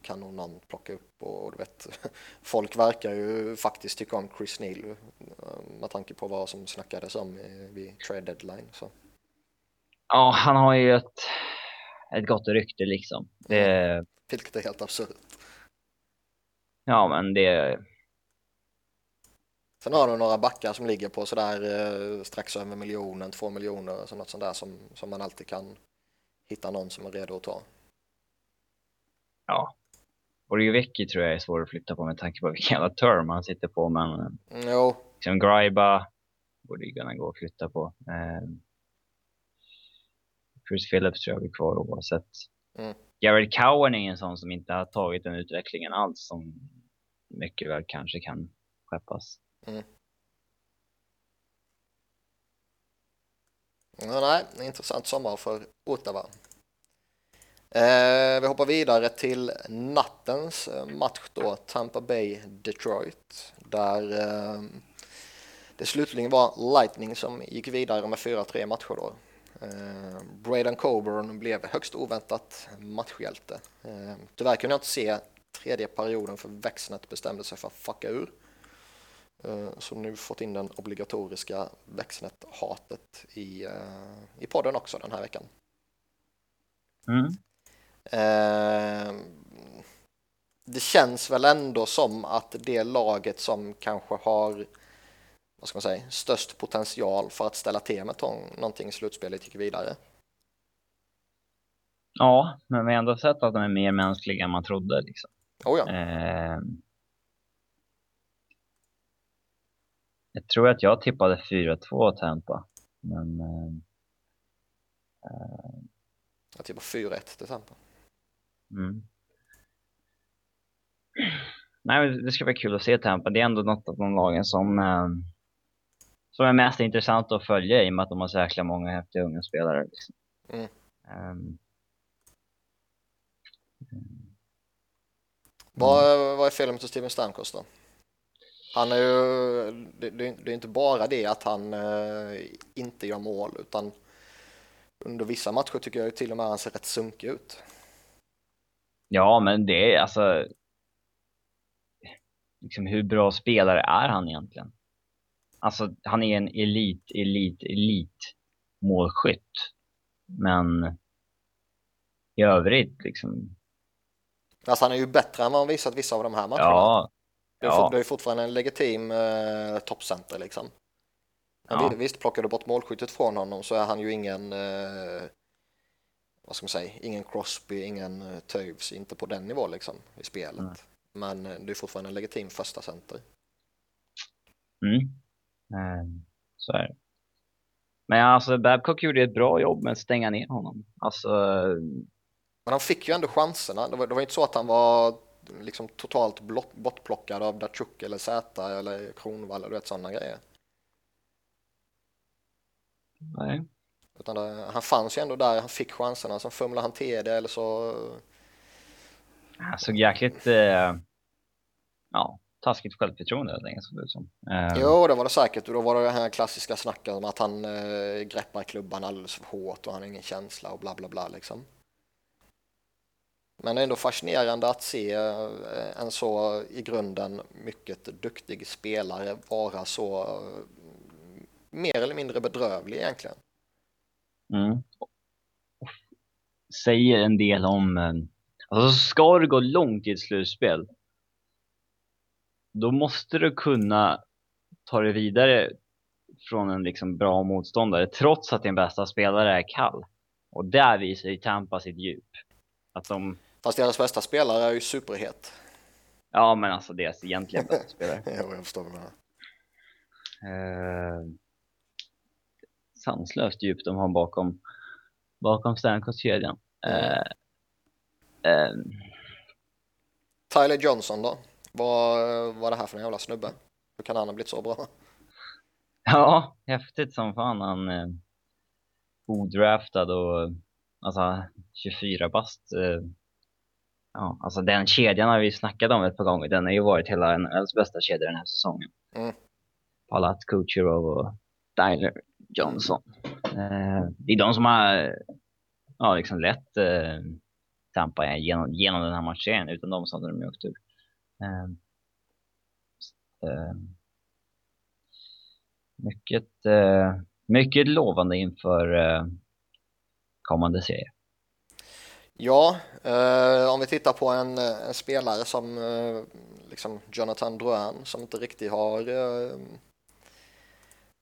kan nog någon plocka upp och du vet, folk verkar ju faktiskt tycka om Chris Neal eh, med tanke på vad som snackades om vid trade deadline. Så. Ja, han har ju ett, ett gott rykte liksom. Det, Vilket är helt absurt. ja, men det, Sen har du några backar som ligger på sådär eh, strax över miljonen, två miljoner, så något sånt där som, som man alltid kan hitta någon som är redo att ta. ja. Orjovecki tror jag är svår att flytta på med tanke på vilken jävla term han sitter på, men eh, Jo, liksom Greiba borde ju kunna gå att flytta på. Eh, Chris Phillips tror jag blir kvar oavsett. Mm. Jared Cowen är en sån som inte har tagit den utvecklingen alls som mycket väl kanske kan skeppas. Mm. Ja, nej, intressant sommar för Ottawa. Eh, vi hoppar vidare till nattens eh, match då, Tampa Bay-Detroit, där eh, det slutligen var Lightning som gick vidare med 4-3 matcher då. Eh, Braden Coburn blev högst oväntat matchhjälte. Eh, tyvärr kunde jag inte se tredje perioden för Växnet bestämde sig för att fucka ur. Eh, Så nu fått in den obligatoriska Växnet-hatet i, eh, i podden också den här veckan. Mm. Eh, Det känns väl ändå som att det laget som kanske har vad ska man säga, störst potential för att ställa till med någonting i slutspelet gick vidare. Ja, men vi har ändå sett att de är mer mänskliga än man trodde. Liksom. Oh ja. Eh, jag tror att jag tippade 4-2 Tampa. Men eh, Jag tippar 4-1 till exempel. mm. Nej, det ska bli kul att se Tampa. Det är ändå något av de lagen som, eh, som är mest intressant att följa i och med att de har så jäkla många häftiga unga spelare. Liksom. Mm. Ehm, Vad, vad är felet med Steven Stamkos då? Han är ju, det, det, är inte bara det att han eh, inte gör mål utan under vissa matcher tycker jag ju till och med han ser rätt sunkig ut. Ja, men det är alltså. Liksom hur bra spelare är han egentligen? Alltså, han är en elit, elit, elit målskytt. Men i övrigt liksom. Alltså han är ju bättre än vad han visat vissa av de här matcherna. Ja, Det är, Ja. fort- det är fortfarande en legitim eh, toppcenter liksom. Men Ja. vi- Visst, plockar du bort målskyttet från honom så är han ju ingen, eh, vad ska man säga, ingen Crosby, ingen uh, Toews, inte på den nivån liksom i spelet. Nej. Men eh, det är fortfarande en legitim första center. mm. Eh, så är det. Men alltså Babcock gjorde ett bra jobb med att stänga ner honom. Alltså, Men han fick ju ändå chanserna. Det var, det var inte så att han var liksom totalt blott, bortplockad av Datsjuk eller Zäta eller Kronwall eller sådana grejer. nej. Utan det, han fanns ju ändå där, han fick chanserna, sen fumlade han till det eller så Han såg jäkligt, eh, ja, taskigt självförtroende helt enkelt såg det ut som. Eh, Jo, det var det säkert. Och då var det det här klassiska snacket om att han eh, greppar klubban alldeles för hårt och han har ingen känsla och bla bla bla liksom. Men det är ändå fascinerande att se eh, en så i grunden mycket duktig spelare vara så eh, mer eller mindre bedrövlig egentligen. Mm. Säger en del om, eh, alltså ska du gå långt i ett slutspel, då måste du kunna ta dig vidare från en liksom bra motståndare, trots att din bästa spelare är kall. Och där visar ju Tampa sitt djup. Att de, Fast deras bästa spelare är ju superhet. ja men alltså deras egentligen bästa spelare. Jo, jag förstår vad du menar. Eh, sanslöst djup de har bakom, bakom Stamkos-kedjan. Eh, eh, Tyler Johnson då? Vad var det här för en jävla snubbe? Hur kan han ha blivit så bra? Ja, häftigt som fan. Han eh, odraftad och alltså 24 bast. Eh, ja, alltså den kedjan har vi snackat om ett par gånger. Den har ju varit hela NHLs bästa kedja den här säsongen. Mm. Palat, Kucherov och Tyler Johnson. Eh, det är de som har ja, liksom lett eh, Tampa genom, genom den här matchen. Utan dem så hade de ju åkt ur. Eh, eh, mycket, eh, mycket lovande inför kommande serie. Ja, eh, om vi tittar på en, en spelare som eh, liksom Jonathan Drouin som inte riktigt har eh,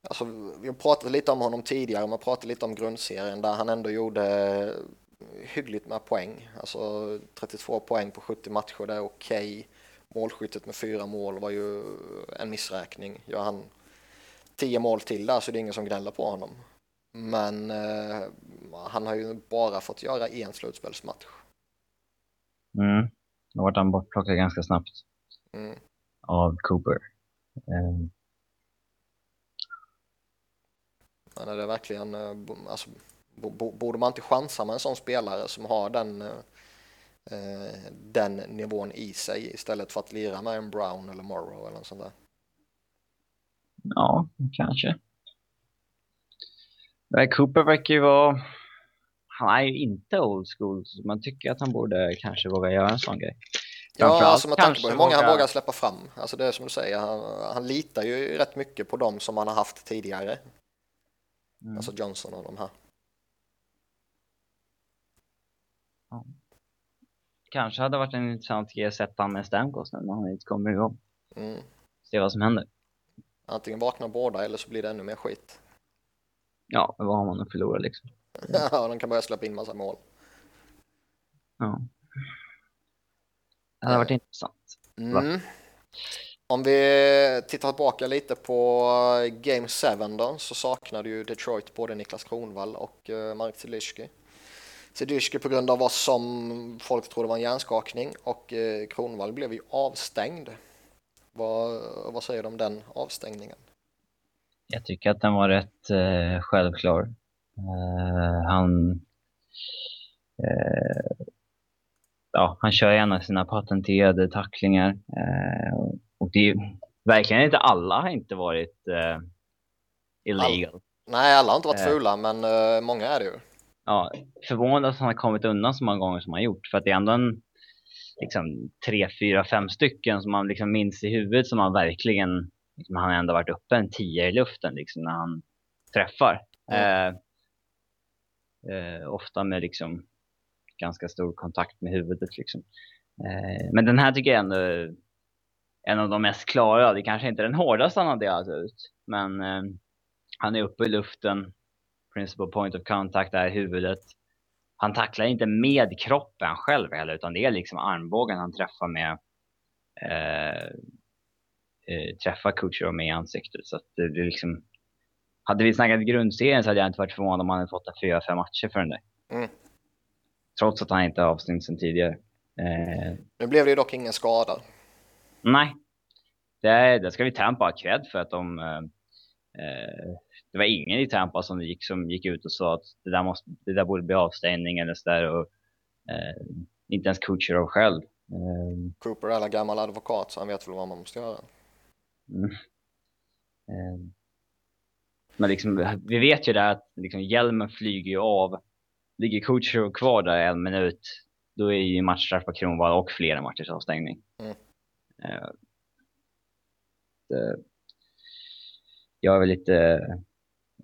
Alltså, vi har pratat lite om honom tidigare, man pratade lite om grundserien där han ändå gjorde hyggligt med poäng. Alltså 32 poäng på 70 matcher, det är okej. Målskyttet med fyra mål var ju en missräkning. Gör han tio mål till där så är det ingen som gnäller på honom. Men eh, han har ju bara fått göra en slutspelsmatch. Mm. Då vart han bortplockad ganska snabbt Mm. av Cooper. Eh, Men är det verkligen, eh, alltså, bo- bo- borde man inte chansa med en sån spelare som har den, eh, eh, den nivån i sig istället för att lira med en Brown eller Morrow eller något sånt där? ja, kanske. Cooper verkar ju vara... Han är ju inte old school, så man tycker att han borde kanske våga göra en sån grej. Ja, alltså med tanke på hur många han våga- vågar släppa fram. Alltså det är som du säger, han, han litar ju rätt mycket på dem som han har haft tidigare. Mm. Alltså Johnson och de här. Kanske hade varit en intressant grej att sätta med Stamkos nu när han inte kommer igång. Mm. Se vad som händer. Antingen vaknar båda eller så blir det ännu mer skit. Ja, vad har man att förlora liksom? Ja, de kan börja släppa in massa mål. Ja. Det hade varit intressant. Mm. Om vi tittar tillbaka lite på Game 7 då så saknade ju Detroit både Niklas Kronwall och eh, Mark Zeliski. Zeliski på grund av vad som folk trodde var en hjärnskakning och eh, Kronwall blev ju avstängd. Vad, vad säger du om den avstängningen? Jag tycker att den var rätt eh, självklar. Eh, han... Eh, ja, han kör gärna sina patenterade tacklingar. Eh, och det är verkligen inte alla har inte varit eh, illegal. Nej, alla har inte varit fula, men många är det ju. Ja, förvånad att han har kommit undan så många gånger som han gjort. För att det är ändå en liksom, tre, fyra, fem stycken som man liksom minns i huvudet som han verkligen, liksom, han har ändå varit uppe en tio i luften liksom, när han träffar. Mm. Eh, eh, ofta med liksom ganska stor kontakt med huvudet liksom. Eh, men den här tycker jag ändå är en av de mest klara. Det kanske inte är den hårdaste han har delat ut, men eh, han är uppe i luften. Principal point of contact är huvudet. Han tacklar inte med kroppen själv heller, utan det är liksom armbågen han träffar med eh, eh träffar Kutjerov med i ansiktet. Så att det, det liksom, hade vi snackat grundserien så hade jag inte varit förvånad om han hade fått en fyra, fem matcher för den där. Mm. Trots att han inte har avstängd sedan tidigare. Eh, nu blev det ju dock ingen skada. Nej, det, det ska vi Tampa ha cred för att de eh, eh, det var ingen i Tampa som gick, som gick ut och sa att det där, måste, det där borde bli avstängning eller sådär. Och, eh, inte ens Kutjerov själv. Eh, Cooper är alla gammal advokat så han vet väl vad man måste göra. Mm. Men liksom, vi vet ju det att liksom, hjälmen flyger ju av. Ligger Kutjerov kvar där en minut, då är ju matchstraff på Kronwall och flera matchers avstängning. Mm. Eh, det, jag är väl lite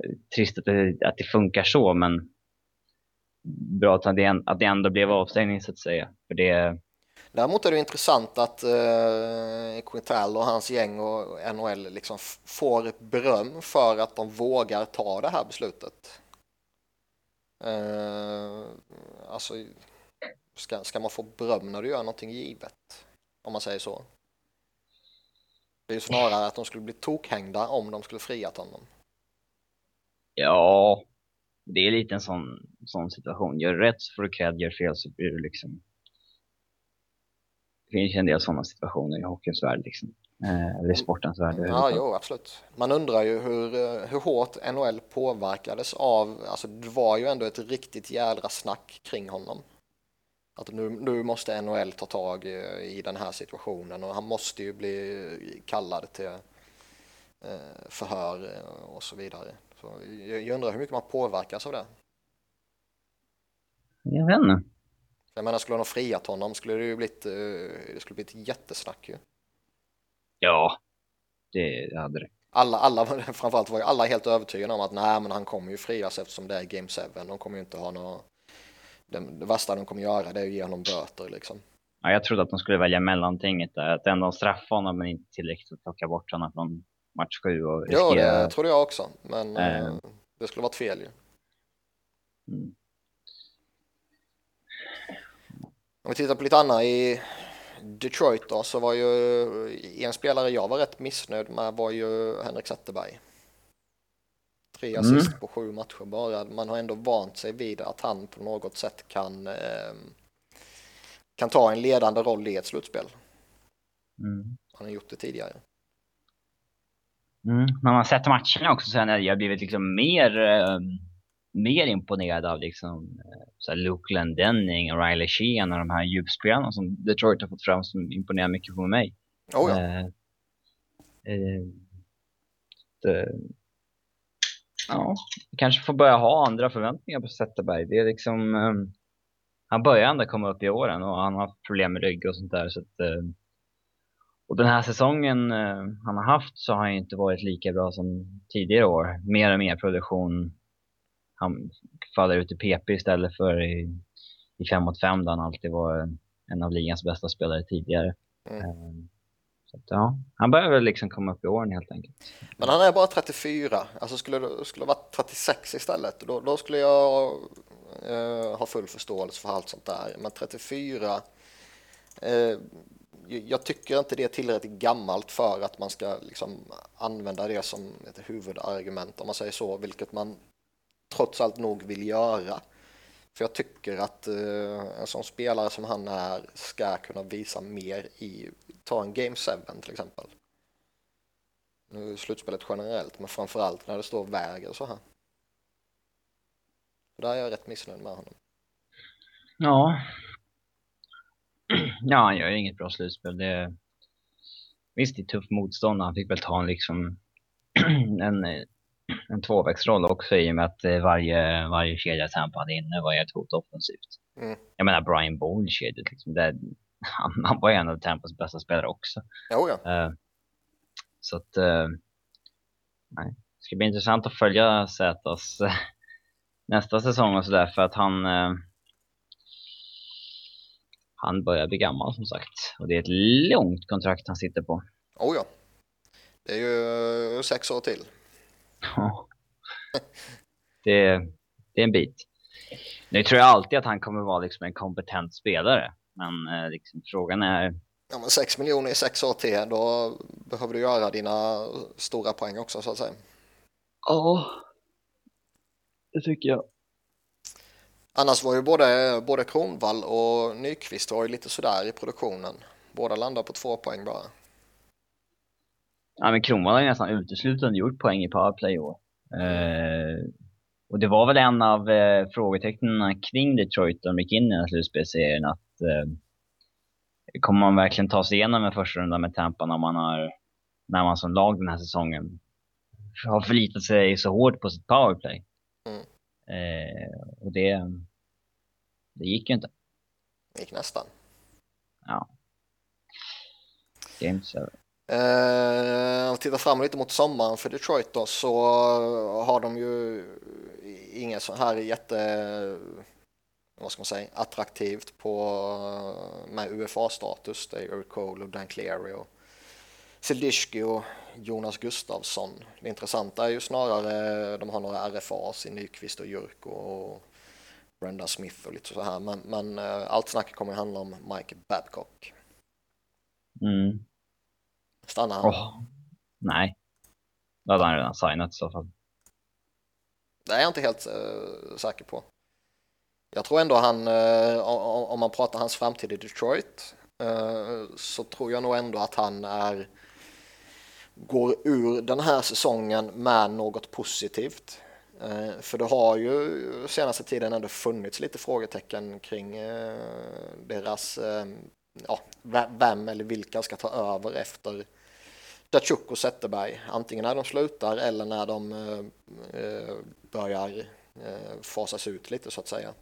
eh, trist att det, att det funkar så, men bra att det, att det ändå blev avstängning så att säga. För det, Däremot är det intressant att eh, Quintal och hans gäng och NHL liksom får beröm för att de vågar ta det här beslutet. Eh, alltså, ska, ska man få beröm när du gör någonting givet? Om man säger så. Det är ju snarare att de skulle bli tokhängda om de skulle friat honom. Ja, det är lite en sån, sån situation. Gör rätt så får du cred, gör fel så blir du liksom... Finns ju en del sådana situationer i hockeyns värld liksom. Eh, eller sportens värld. Ja, jo, absolut. Man undrar ju hur, eh, hur hårt NHL påverkades av, alltså det var ju ändå ett riktigt jädra snack kring honom. Att nu, nu måste NHL ta tag i, i den här situationen och han måste ju bli kallad till eh, förhör och så vidare. Så jag, jag undrar hur mycket man påverkas av det. Jag vet inte. Jag menar, skulle de friat honom skulle det ju blivit, eh, det skulle blivit jättesnack ju. Ja, det hade det. Alla, alla, framförallt var ju alla helt övertygade om att nej, men han kommer ju frias eftersom det är Game 7. De kommer ju inte ha några det, det värsta de kommer göra det är att ge honom böter liksom. Ja, jag trodde att de skulle välja mellantinget där, att ändå straffa honom men inte tillräckligt att plocka bort honom från match 7 och riskera... Ja, det trodde jag också, men äh... det skulle varit fel ju. Mm. Om vi tittar på lite annat i Detroit då, så var ju en spelare jag var rätt missnöjd med var ju Henrik Zetterberg. Tre assist mm. på sju matcher bara. Man har ändå vant sig vid att han på något sätt kan, eh, kan ta en ledande roll i ett slutspel. Mm. Han har gjort det tidigare. Mm. När man sett matcherna också så har jag blivit liksom mer, eh, mer imponerad av liksom, eh, så här Luke Glendenning och Riley Sheehan och de här djupspelarna som Detroit har fått fram som imponerar mycket på mig. Oh ja. Eh, eh, det, Ja, kanske får börja ha andra förväntningar på Zetterberg. Det är liksom, um, han börjar ändå komma upp i åren och han har haft problem med rygg och sånt där. Så att, uh, och den här säsongen han har haft så har han inte varit lika bra som tidigare år. Mer och mer produktion. Han faller ut i PP istället för i, i 5 mot 5 där han alltid var en av ligans bästa spelare tidigare. Mm. Um, så att, ja, han börjar väl liksom komma upp i åren helt enkelt. Men han är bara 34, alltså skulle det skulle varit 36 istället, då, då skulle jag eh, ha full förståelse för allt sånt där. Men 34, eh, jag tycker inte det är tillräckligt gammalt för att man ska liksom använda det som ett huvudargument om man säger så, vilket man trots allt nog vill göra. För jag tycker att eh, en sån spelare som han är ska kunna visa mer i, ta en Game 7 till exempel. Nu är slutspelet generellt, men framförallt när det står väger så här. Där är jag rätt missnöjd med honom. Ja. Ja, han gör ju inget bra slutspel. Det... Visst, det är tufft motstånd. Han fick väl ta en liksom en eh, en tvåvägsroll också i och med att eh, varje, varje kedja Tampa hade inne var ett hot offensivt. Mm. Jag menar Brian Bowl kedjat liksom. Han, han var en av Tampas bästa spelare också. Jo, ja. Uh, så att, uh, nej. Det ska bli intressant att följa Zetas uh, nästa säsong och sådär för att han han börjar bli gammal som sagt. Och det är ett långt kontrakt han sitter på. Oh ja. Det är ju sex år till. Ja. det, det är en bit. Nu tror jag alltid att han kommer vara liksom en kompetent spelare. Men eh, liksom, frågan är... Ja, men 6 miljoner i sex år till, då behöver du göra dina stora poäng också så att säga. Ja, det tycker jag. Annars var ju både, både Kronvall och Nyqvist var ju lite sådär i produktionen. Båda landar på två poäng bara. Ja, men Kronwall har ju nästan uteslutande gjort poäng i powerplay i år. Eh, och det var väl en av eh, frågetecknen kring Detroit de gick in i den här slutspelsserien att eh, kommer man verkligen ta sig igenom en första runda med Tampa när man har när man som lag den här säsongen har förlitat sig så hårt på sitt powerplay. Mm. Eh, och det, det gick ju inte. Det gick nästan. Ja. Game 7. Eh, om vi tittar fram lite mot sommaren för Detroit då så har de ju inget så här jätte vad ska man säga, attraktivt på, med UFA-status. Det är Eric Cole och Dan Cleary och Sildishki och Jonas Gustafsson. Det intressanta är ju snarare, de har några RFAs i Nyqvist och Jurk och Brenda Smith och lite så här. Men, men eh, allt snack kommer handla om Mike Babcock. Mm. Stannar han? Oh, nej. Då hade han redan signat i så fall. Det är jag inte helt uh, säker på. Jag tror ändå han, uh, om man pratar hans framtid i Detroit, uh, så tror jag nog ändå att han är går ur den här säsongen med något positivt. För det har ju senaste tiden ändå funnits lite frågetecken kring deras, ja, vem eller vilka ska ta över efter Datsjuk och Zetterberg, antingen när de slutar eller när de eh, börjar eh, fasas ut lite så att säga.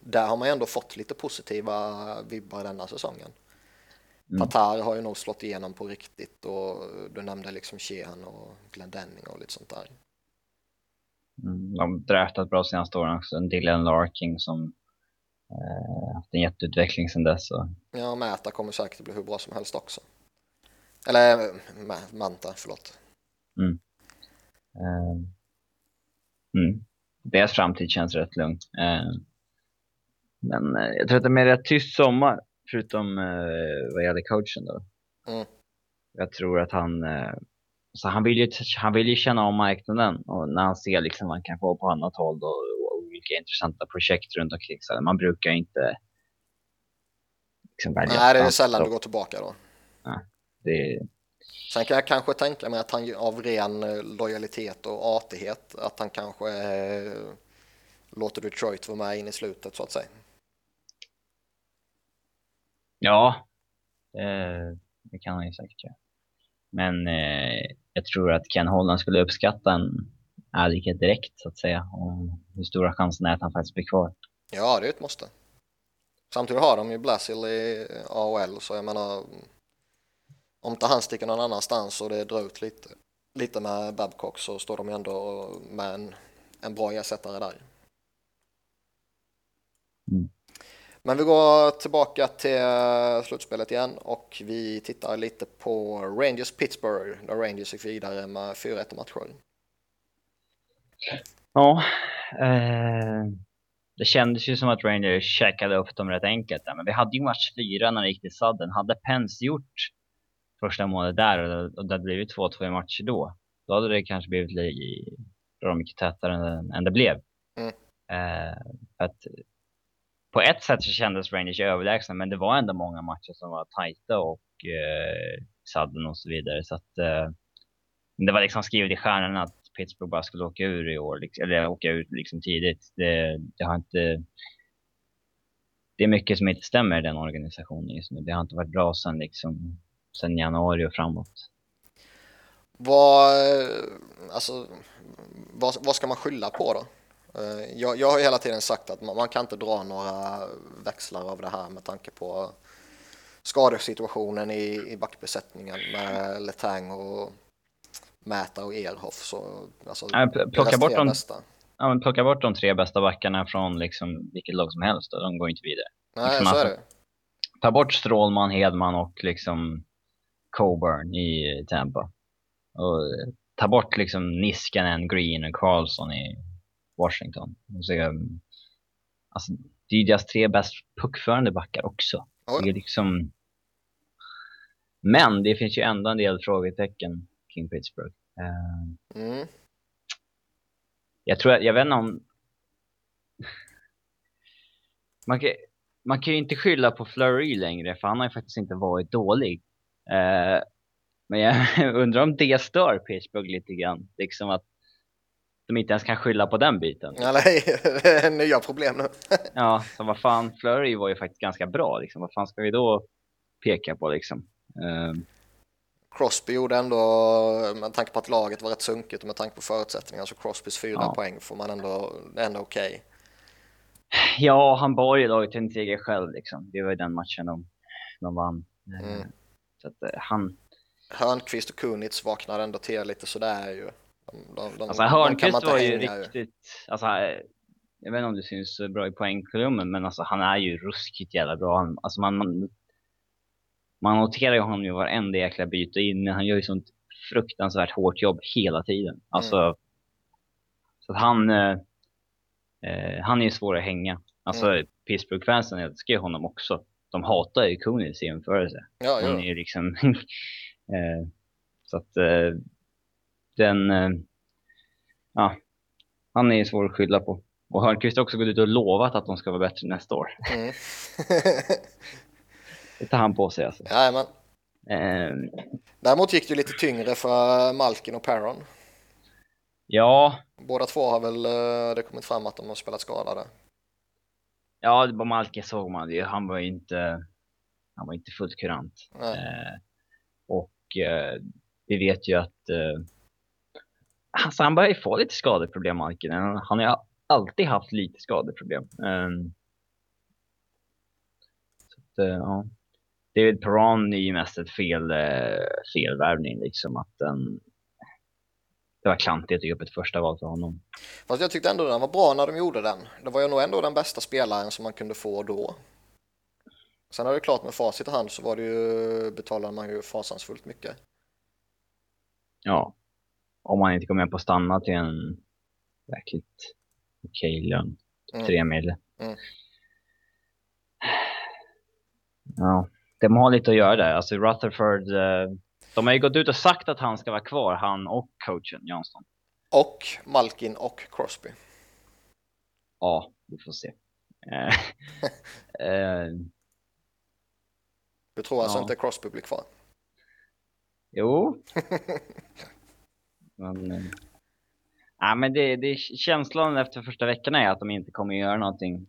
Där har man ändå fått lite positiva vibbar denna säsongen. Mm. Tatar har ju nog slått igenom på riktigt och du nämnde liksom Sheehan och Glendenning och lite sånt där. Mm, de har draftat bra senaste åren också. En Dylan Larking som eh, haft en jätteutveckling sedan dess. Och... Ja, Mäta kommer säkert bli hur bra som helst också. Eller Manta, förlåt. Mm. Uh, mm. Deras framtid känns rätt lugn. Uh, men uh, jag tror att det är mer rätt tyst sommar, förutom uh, vad gäller coachen då. Mm. Jag tror att han, så han, vill ju, han vill ju känna om marknaden och när han ser liksom vad han kan få på annat håll då, och olika intressanta projekt runt omkring. Så man brukar inte liksom välja Nej, det är sällan du går tillbaka då. Ja. Det... Sen kan jag kanske tänka mig att han av ren eh, lojalitet och artighet att han kanske eh, låter Detroit vara med in i slutet så att säga. Ja, eh, det kan han ju säkert göra. Men jag tror att Ken Holland skulle uppskatta en ärlighet direkt så att säga. Om hur stora chanserna är att han faktiskt blir kvar. Ja, det är ett måste. Samtidigt har de ju Blasil i AHL så jag menar om inte han sticker någon annanstans och det drar ut lite, lite med Babcock så står de ändå med en, en bra ersättare där. Mm. Men vi går tillbaka till slutspelet igen och vi tittar lite på Rangers Pittsburgh där Rangers gick vidare med 4-1 matcher. Ja, eh, det kändes ju som att Rangers checkade upp dem rätt enkelt men vi hade ju match fyra när det gick till sadden. Hade Pence gjort första målet där och det hade blivit 2-2 i matcher då, då hade det kanske blivit bra mycket tätare än, än det blev. Mm. Eh, att på ett sätt så kändes Rangers överlägsna, men det var ändå många matcher som var tajta och eh, sadden och så vidare. Så att eh, det var liksom skrivet i stjärnorna att Pittsburgh bara skulle åka ur i år, liksom, eller åka ut liksom tidigt. Det, det, har inte. Det är mycket som inte stämmer i den organisationen just nu. Det har inte varit bra sedan liksom sen januari och framåt. Vad, alltså, vad, vad ska man skylla på då? Eh, jag, jag har hela tiden sagt att man, man, kan inte dra några växlar av det här med tanke på skadesituationen i, i backbesättningen med Letang och Mäta och Erhoff. Så, alltså, plocka, bort de, ja, men plocka bort de tre bästa backarna från liksom vilket lag som helst och de går inte vidare. Nej, Liksom så är alltså- det. Ta bort Strålman, Hedman och liksom Coburn i Tampa. Och eh, ta bort liksom Niskanen, Green och Carlson i Washington. Så, um, alltså, det är ju deras tre bäst puckförande backar också. Det är liksom... Men det finns ju ändå en del frågetecken kring Pittsburgh. Eh, Mm. jag tror att, jag vet inte om... Man kan, man kan ju inte skylla på Fleury längre, för han har ju faktiskt inte varit dålig. Eh, men jag undrar om det stör Pittsburgh lite grann. Liksom att de inte ens kan skylla på den biten. Ja, nej, det är nya problem nu. Ja, så vad fan, Fleury var ju faktiskt ganska bra liksom. Vad fan ska vi då peka på liksom? Eh, Crosby gjorde ändå, med tanke på att laget var rätt sunkigt och med tanke på förutsättningarna, så Crosbys fyra Ja. poäng får man ändå, ändå okej. ja, han bar ju laget till en seger själv liksom. Det var ju den matchen de, de vann. Mm. Så att eh, han, Hörnqvist och Kunitz vaknade ändå till lite sådär ju. De, de, de, Alltså Hörnqvist var ju riktigt, alltså eh, jag vet inte om det syns bra i poängkolumnen, men alltså han är ju ruskigt jävla bra. Han, alltså man, man, man noterar ju honom i varenda jäkla byte in, han gör ju sånt fruktansvärt hårt jobb hela tiden. Alltså, så att han, eh, eh, han är ju svår att hänga. Alltså Pittsburgh-fansen älskar ju honom också. De hatar ju i jämförelse. Ja, Han ja. är ju liksom... eh, så att eh, den... Eh, ja, han är ju svår att skylla på. Och Hörnqvist har också gått ut och lovat att de ska vara bättre nästa år. Mm. Det tar han på sig alltså. Jajamän. Eh, Däremot gick det ju lite tyngre för Malkin och Perron. ja, Båda två har väl det kommit fram att de har spelat skadade. Ja, var Malke såg man det. Han var ju inte... Han var inte fullt kurant. Eh, och eh, vi vet ju att eh, alltså han börjar ju få lite skadeproblem, Malkin. Han han har ju alltid haft lite skadeproblem. Um, så att, eh, ja. David Perron är ju mest ett fel, eh, felvärvning liksom. Att den, det var klantigt att ge upp ett första val för honom. Fast jag tyckte ändå den var bra när de gjorde den. Det var ju nog ändå den bästa spelaren som man kunde få då. Sen är det klart med facit i hand så var det ju, betalade man ju fasansfullt mycket. Ja. Om man inte kommer med på att stanna till en verkligt okej lön. Mm. Tre mil. Mm. Ja, de har lite att göra där. Alltså Rutherford, eh, de har ju gått ut och sagt att han ska vara kvar, han och coachen Johnston. Och Malkin och Crosby. Ja, vi får se. Eh, eh, Du tror alltså Ja. inte Crosby blir kvar? jo. men, eh, ja, men det, det, känslan efter första veckan är att de inte kommer göra någonting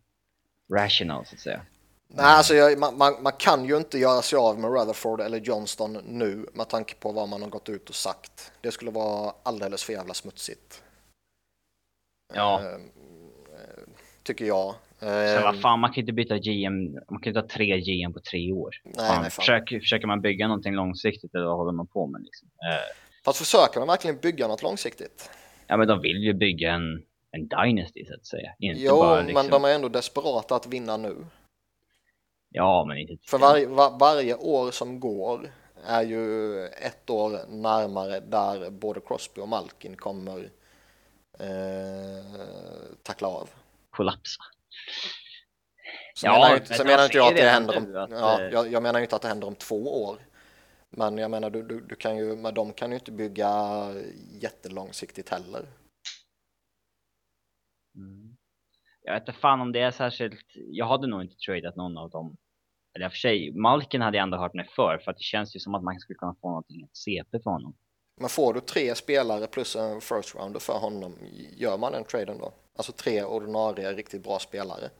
rational så att säga. Nej, alltså jag, man, man, man kan ju inte göra sig av med Rutherford eller Johnston nu med tanke på vad man har gått ut och sagt. Det skulle vara alldeles för jävla smutsigt. Ja. Eh, eh, tycker jag. Så Eh, vad fan, man kan inte byta GM, man kan inte ha tre GM på tre år. nej, Fan, nej, fan. försöker, försöker man bygga någonting långsiktigt eller vad håller man på med liksom? Eh, Fast försöker de verkligen bygga något långsiktigt? ja men de vill ju bygga en, en dynasty så att säga. Inte Jo, bara liksom, men de är ändå desperata att vinna nu. Ja men inte För varje, var, varje år som går är ju ett år närmare där både Crosby och Malkin kommer eh, tackla av. kollapsa. Så Ja, menar men så menar inte jag att det händer redan om, nu att, ja, eh, jag, jag menar inte att det händer om två år. Men jag menar, du, du, du kan ju, men de kan ju inte bygga jättelångsiktigt heller. Mm. Jag vet inte fan om det är särskilt, jag hade nog inte tradat någon av dem. Eller för sig, Malkin hade jag ändå hört mig för, för att det känns ju som att man skulle kunna få någonting, ett CP för honom. Men får du tre spelare plus en first rounder för honom, gör man den traden då? Alltså tre ordinarie riktigt bra spelare.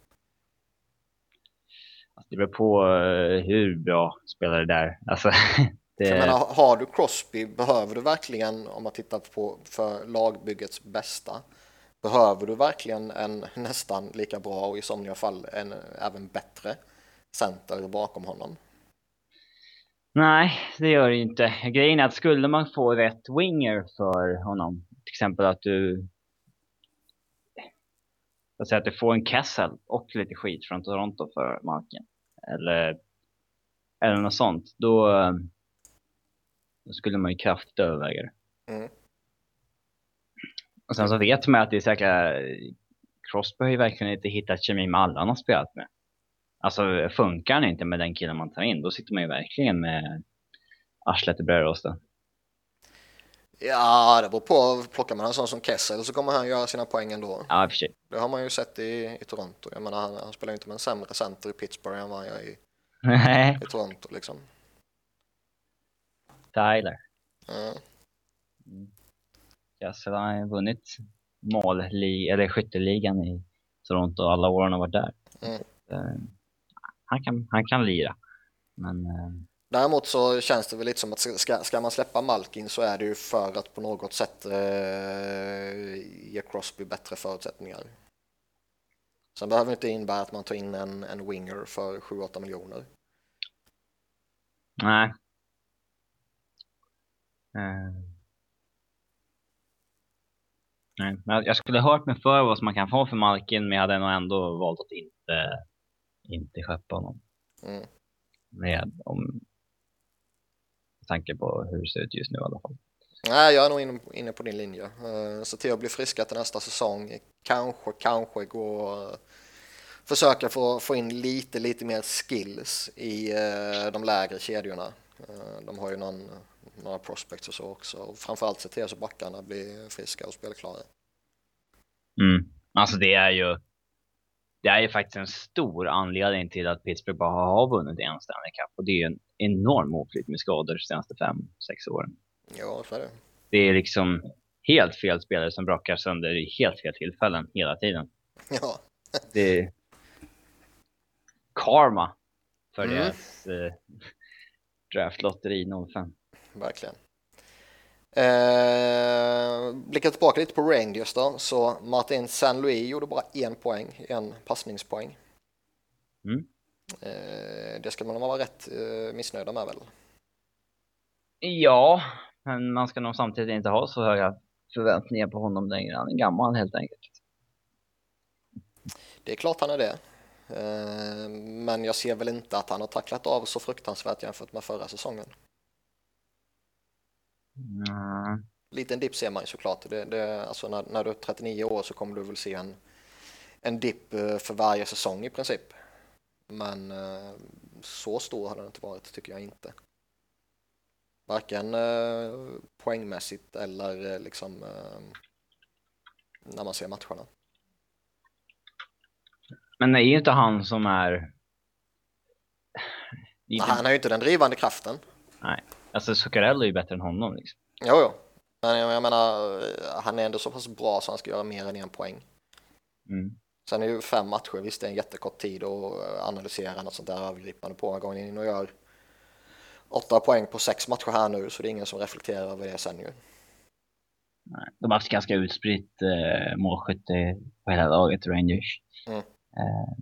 Alltså, det beror på eh, hur bra spelare det är. Alltså, det, jag menar, har du Crosby, behöver du verkligen, om man tittar på för lagbyggets bästa, behöver du verkligen en nästan lika bra och i somliga fall en även bättre center bakom honom? Nej, det gör det inte. Grejen är att skulle man få rätt winger för honom, till exempel att du... jag säger att du får en Kessel och lite skit från Toronto för marken. Eller, eller något sånt. Då, då skulle man ju kraftigt överväga det. Mm. Och sen så vet man att det är säkert, Crosby har ju verkligen inte hittat kemi med alla han har spelat med. Alltså funkar han inte med den killen man tar in, då sitter man ju verkligen med arslet i brödrosten. Ja, det beror på. Plockar man en sån som Kessel så kommer han göra sina poäng ändå. Ja, för sig. Det har man ju sett i, i Toronto. Jag menar, han, han spelar ju inte med en sämre center i Pittsburgh än vad han gör i, i Toronto liksom. Tyler. Ja. Kessel har ju vunnit mål, eller skytteligan i Toronto alla åren har varit där. Mm. Han, kan, han kan lira. Men eh, Däremot så känns det väl lite som att ska, ska man släppa Malkin så är det ju för att på något sätt eh, ge Crosby bättre förutsättningar. Sen behöver det inte innebära att man tar in en, en winger för 7-8 miljoner. nej. Eh, nej. Jag skulle hört mig för vad man kan få för Malkin, men jag hade nog ändå valt att inte, inte skeppa honom. Mm. Med, om, med tanke på hur det ser ut just nu i alla fall. Nej, jag är nog inne, på din linje. Uh, se till att bli friska till nästa säsong. Kanske, kanske gå uh, försöka få, få in lite, lite mer skills i uh, de lägre kedjorna. De har ju någon, några prospects och så också. Och framförallt se till så backarna blir friska och spelklara. Mm. Alltså det är ju det är ju faktiskt en stor anledning till att Pittsburgh bara har vunnit en Stanley Cup och det är ju en enorm oflytt med skador de senaste fem, sex åren. Ja, så är det. Det är liksom helt fel spelare som brakar sönder i helt fel tillfällen hela tiden. Ja, Det är karma för Mm. deras eh, draftlotteri 05. verkligen. Eh, blickar tillbaka lite på Rangers då, så Martin Saint-Louis gjorde bara en poäng, en passningspoäng. Mm. Eh, det ska man vara rätt eh, missnöjda med väl? Ja, men man ska nog samtidigt inte ha så höga förväntningar på honom längre. Han är gammal helt enkelt. Det är klart han är det. Eh, men jag ser väl inte att han har tacklat av så fruktansvärt jämfört med förra säsongen. Mm. Liten dipp ser man ju såklart. Det, det, alltså när, när du är 39 år så kommer du väl se en, en dipp eh, för varje säsong i princip. Men eh, så stor har den inte varit tycker jag inte. Varken eh, poängmässigt eller liksom när man ser matcherna. Men det är ju inte han som är... Är inte... Han har ju inte den drivande kraften. Alltså Zuccarello är ju bättre än honom liksom. Jo, jo. Men jag, menar, eh, han är ändå så pass bra så han ska göra mer än en poäng. Mm. Sen är ju fem matcher, visst det är en jättekort tid att eh, analysera något sånt där övergripande på. Han går in och gör åtta poäng på sex matcher här nu så det är ingen som reflekterar över det sen ju. Nej. De har haft ganska utspritt eh, målskytte på hela laget, Rangers. Mm. Eh,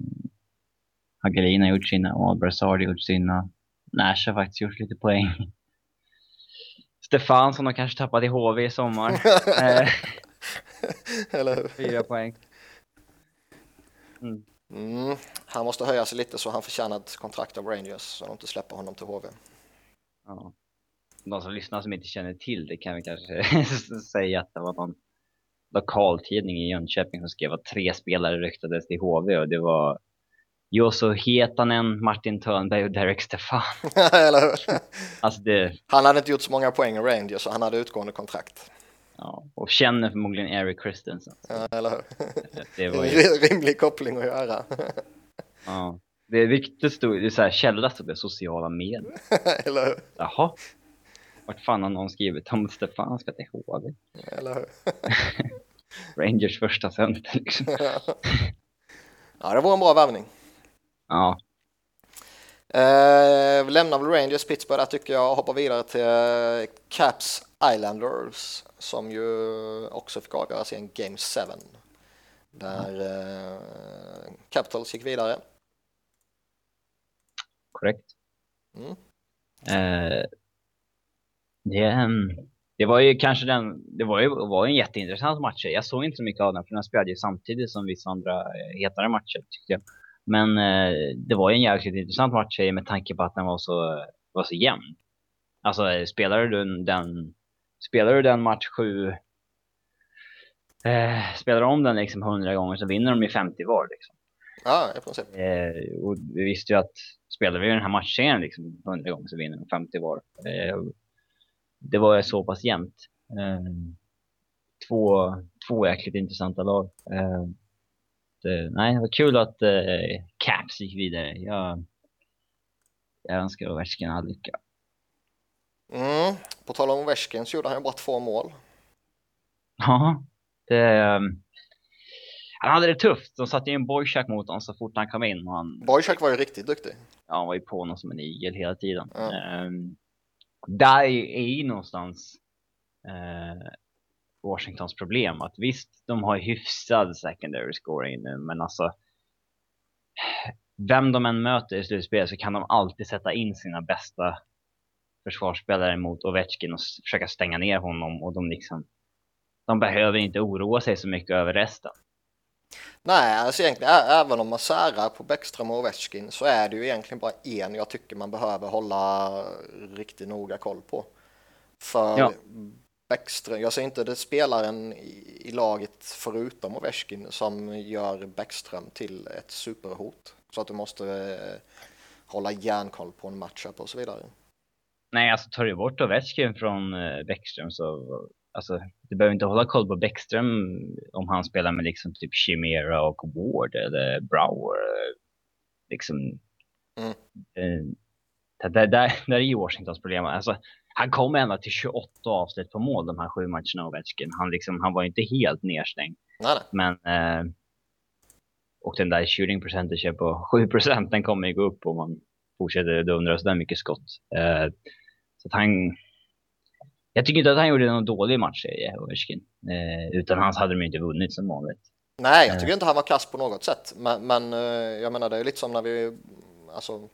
Hagelin har gjort sina och Brassard har gjort sina. Nash har faktiskt gjort lite poäng. Stefansson har kanske tappat i HV i sommar. eh, Eller hur? fyra poäng. Mm. Mm, han måste höja sig lite så han förtjänar ett kontrakt av Rangers så de inte släpper honom till HV. Ja. De som lyssnar som inte känner till det kan vi kanske säga att det var någon lokaltidning i Jönköping som skrev att tre spelare ryktades till HV och det var Joso Hietanen, Martin Törnberg och Derek Stefan. Eller hur? Alltså det, Han hade inte gjort så många poäng i Rangers så han hade utgående kontrakt. ja, och känner förmodligen Eric Christensen. Ja, Eller hur? Det var ju, En rimlig koppling att göra. ja. Det är riktigt stort, det är så här, källa stod det sociala medier. Eller hur? Jaha. Vart fan har någon skrivit om Stefan ska till HV? Eller hur? Rangers första center liksom. Ja, det var en bra värvning. Ja, Eh, vi lämnar väl Rangers Pittsburgh där tycker jag och hoppar vidare till eh, Caps Islanders som ju också fick avgöras i en Game 7 där eh, Capitals gick vidare. korrekt. Mm. Eh, det en, det var ju kanske den, det var ju var en jätteintressant match. Jag såg inte så mycket av den för den spelade ju samtidigt som vissa andra eh, hetare matcher tyckte jag. Men eh, det var ju en jäkligt intressant match med tanke på att den var så, var så jämn. Alltså spelade du den, spelade du den match sju, eh, spelar om den liksom hundra gånger så vinner de ju 50 var liksom. Ja, i princip. Eh, och vi visste ju att spelar vi den här matchen liksom 100 gånger så vinner de 50 var. Eh, det var så pass jämnt. Eh, två, två jäkligt intressanta lag. Eh, nej, det var kul att eh, Caps gick vidare. Jag, jag önskar Ovechkin all lycka. Mm. På tal om Ovechkin så gjorde han ju bara två mål. Ja, det... Um, han hade det tufft. De satte in Boychuk mot honom så fort han kom in. Och han, Boychuk var ju riktigt duktig. Ja, han var ju på honom som en igel hela tiden. Ja. Um, där är ju någonstans uh, Washingtons problem. Att visst, de har hyfsad secondary scoring nu, men alltså vem de än möter i slutspel så kan de alltid sätta in sina bästa försvarsspelare mot Ovechkin och försöka stänga ner honom och de liksom de behöver inte oroa sig så mycket över resten. Nej, alltså egentligen även om man särar på Bäckström och Ovechkin så är det ju egentligen bara en jag tycker man behöver hålla riktigt noga koll på. För ja. Bäckström, jag ser inte det spelaren i, i laget förutom Ovechkin som gör Bäckström till ett superhot. Så att du måste eh, hålla järnkoll på en matchup och så vidare. Nej, alltså tar du bort Ovechkin från eh, Bäckström så alltså, du behöver inte hålla koll på Bäckström om han spelar med liksom typ Chimera och Ward eller Brower. Liksom. Mm. Eh, där, där, där är ju Washingtons problem. Alltså, han kom ända till 28 avslut på mål de här sju matcherna Ovechkin. Han, liksom, han var inte helt nedstängd. Nej. Men eh, och den där shooting percentage på 7% den kommer ju gå upp om man fortsätter dundra så där mycket skott. Eh, så att han, jag tycker inte att han gjorde någon dålig matchserie, Ovechkin. Eh, utan hans hade de inte vunnit som vanligt. Nej, jag tycker eh. inte han var kass på något sätt. Men, men eh, jag menar, det är lite som när vi alltså,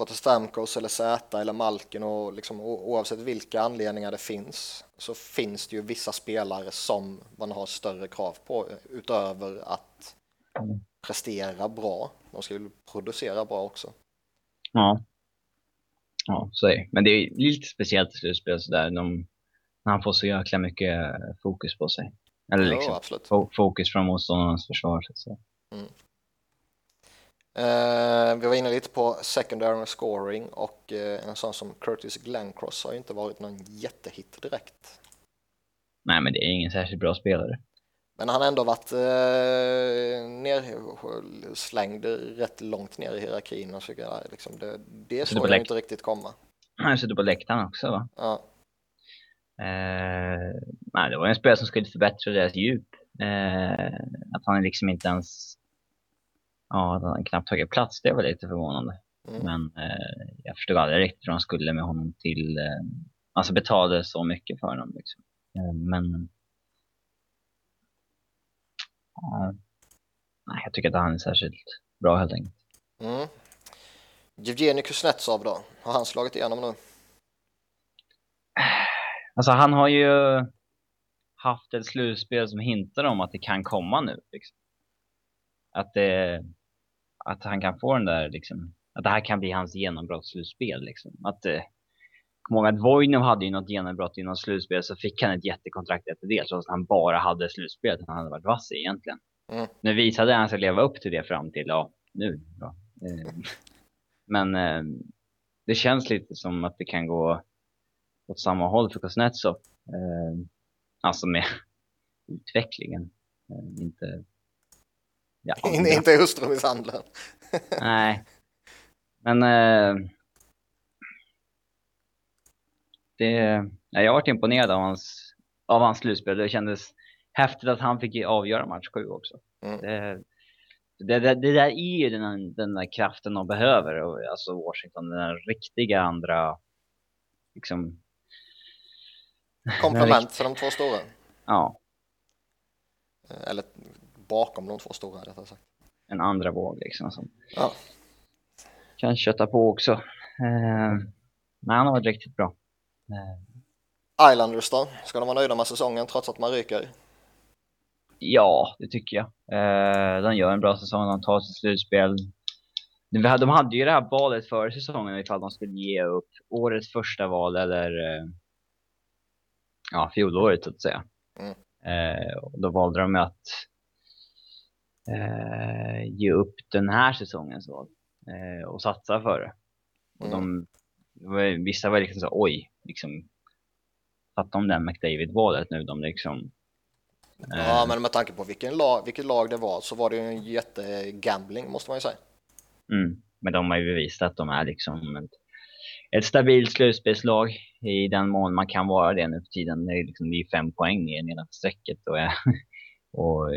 pratar Stamkos eller Zäta eller Malkin och liksom, oavsett vilka anledningar det finns så finns det ju vissa spelare som man har större krav på utöver att mm. prestera bra. De ska ju producera bra också. Ja. Ja, så är det. Men det är lite speciellt i slutspel sådär. De, när han får så jäkla mycket fokus på sig. Eller liksom jo, fokus från motståndarnas försvar. Så. Mm. Uh, vi var inne lite på secondary scoring och uh, en sån som Curtis Glencross har inte varit någon jättehit direkt. Nej, men det är ingen särskilt bra spelare. Men han har ändå varit eh, nerslängd rätt långt ner i hierarkin och så liksom det, det såg jag inte riktigt komma. Han sitter på läktaren också va? Ja. Eh, nej, det var en spelare som skulle förbättra deras djup. Eh, att han liksom inte ens ja, att han knappt tagit plats, det var lite förvånande. Mm. Men eh, jag förstod aldrig riktigt hur han skulle med honom till, eh, alltså betalade så mycket för honom liksom. Eh, men nej, jag tycker att han är särskilt bra helt enkelt. Mm. Evgenij Kuznetsov då? Har han slagit igenom nu? Alltså han har ju haft ett slutspel som hintar om att det kan komma nu. Liksom. Att, det, att han kan få den där, liksom, att det här kan bli hans genombrottsslutspel. Liksom. Att, eh, kom ihåg att Voinov hade ju något genombrott i något slutspel så fick han ett jättekontrakt efter det trots att han bara hade slutspelet han hade varit vass i egentligen. Mm. Nu visade han sig leva upp till det fram till, ja, nu. Ja. Eh, men eh, det känns lite som att det kan gå åt samma håll för Kuznetsov. Eh, alltså med utvecklingen. Eh, inte... Ja, inte hustrumisshandeln. Nej. Men eh, det, jag har varit imponerad av hans, av hans slutspel. Det kändes häftigt att han fick avgöra match 7 också. Mm. Det, det, det, det, där är ju den, den där kraften de behöver, alltså Washington, den riktiga andra, liksom... Komplement för de två stora. Ja. Eller bakom de två stora, rättare sagt. En andra våg liksom. Som ja. Kan köta på också. Eh, men han har varit riktigt bra. Islanders då? Ska de vara nöjda med säsongen trots att man ryker? Ja, det tycker jag. Eh, de gör en bra säsong, de tar sig slutspel. De hade ju det här valet före säsongen ifall de skulle ge upp årets första val eller eh, ja, fjolåret så att säga. Mm. Eh, och då valde de att eh, ge upp den här säsongens val eh, och satsa för det. Och mm. de, vissa var liksom så oj, liksom fattar de det McDavid-valet nu, de liksom Ja, men med tanke på vilken lag, vilket lag det var så var det ju en jättegambling måste man ju säga. Mm. Men de har ju bevisat att de är liksom ett, ett stabilt slutspelslag i den mån man kan vara det nu för tiden. Det är, liksom, det är fem poäng ner nedanför strecket och, och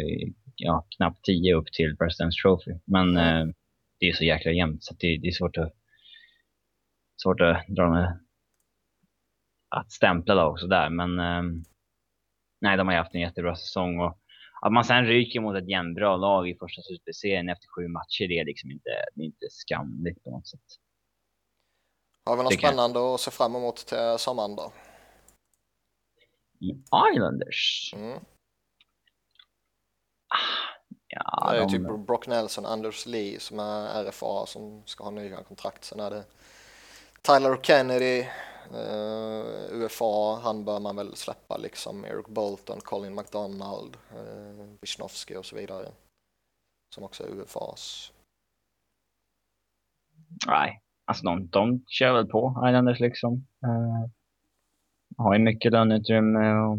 ja, knappt tio upp till President's Trophy. Men eh, det är så jäkla jämnt så det, det, är svårt att, svårt att dra med att stämpla lag sådär. Men eh, nej, de har haft en jättebra säsong och att man sen ryker mot ett jämnbra lag i första slutspelsserien efter sju matcher, det är liksom inte, det är inte skamligt på något sätt. Har vi något spännande kan... att se fram emot till sommaren då? I Islanders? Mm. Ja, det är de... typ Brock Nelson, Anders Lee som är RFA som ska ha nya kontrakt. Sen är det Tyler Kennedy, Uh, eh, UFA, han bör man väl släppa liksom. Eric Bolton, Colin McDonald, uh, Wisnowski och så vidare. Som också är UFAs. Nej, alltså de, de kör väl på Islanders liksom. Uh, har ju mycket löneutrymme och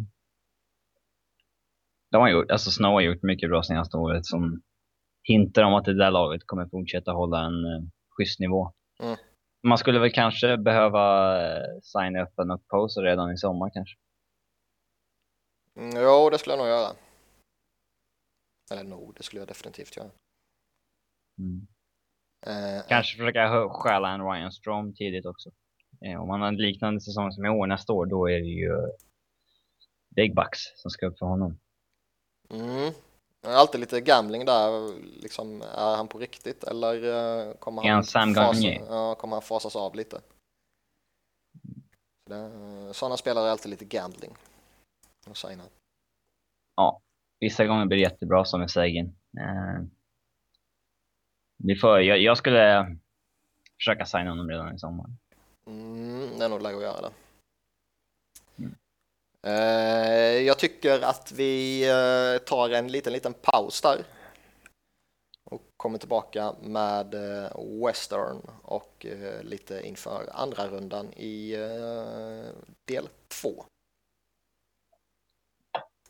de har gjort, alltså Snow har gjort mycket bra senaste året som hintar om att det där laget kommer fortsätta hålla en uh, schysst nivå. Mm man skulle väl kanske behöva eh, signa upp en uppposer redan i sommar kanske. Mm, jo, det skulle jag nog göra. Eller nog, det skulle jag definitivt göra. Mm. Eh, kanske försöka stjäla en Ryan Strom tidigt också. Eh, om man har en liknande säsong som i år nästa år, då är det ju Big Bucks som ska upp för honom. Mm. Alltid lite gambling där, liksom, är han på riktigt eller eh, kommer han, Sam fasa, ja, kommer han fasas av lite? sådana spelare är alltid lite gambling. Ja, vissa gånger blir det jättebra som med Sagan. Eh, vi får, jag, jag, skulle försöka signa honom redan i sommar. Mm, det är nog läge att göra det. Eh, jag tycker att vi eh, tar en liten, liten paus där och kommer tillbaka med eh, Western och lite inför andra rundan i del två.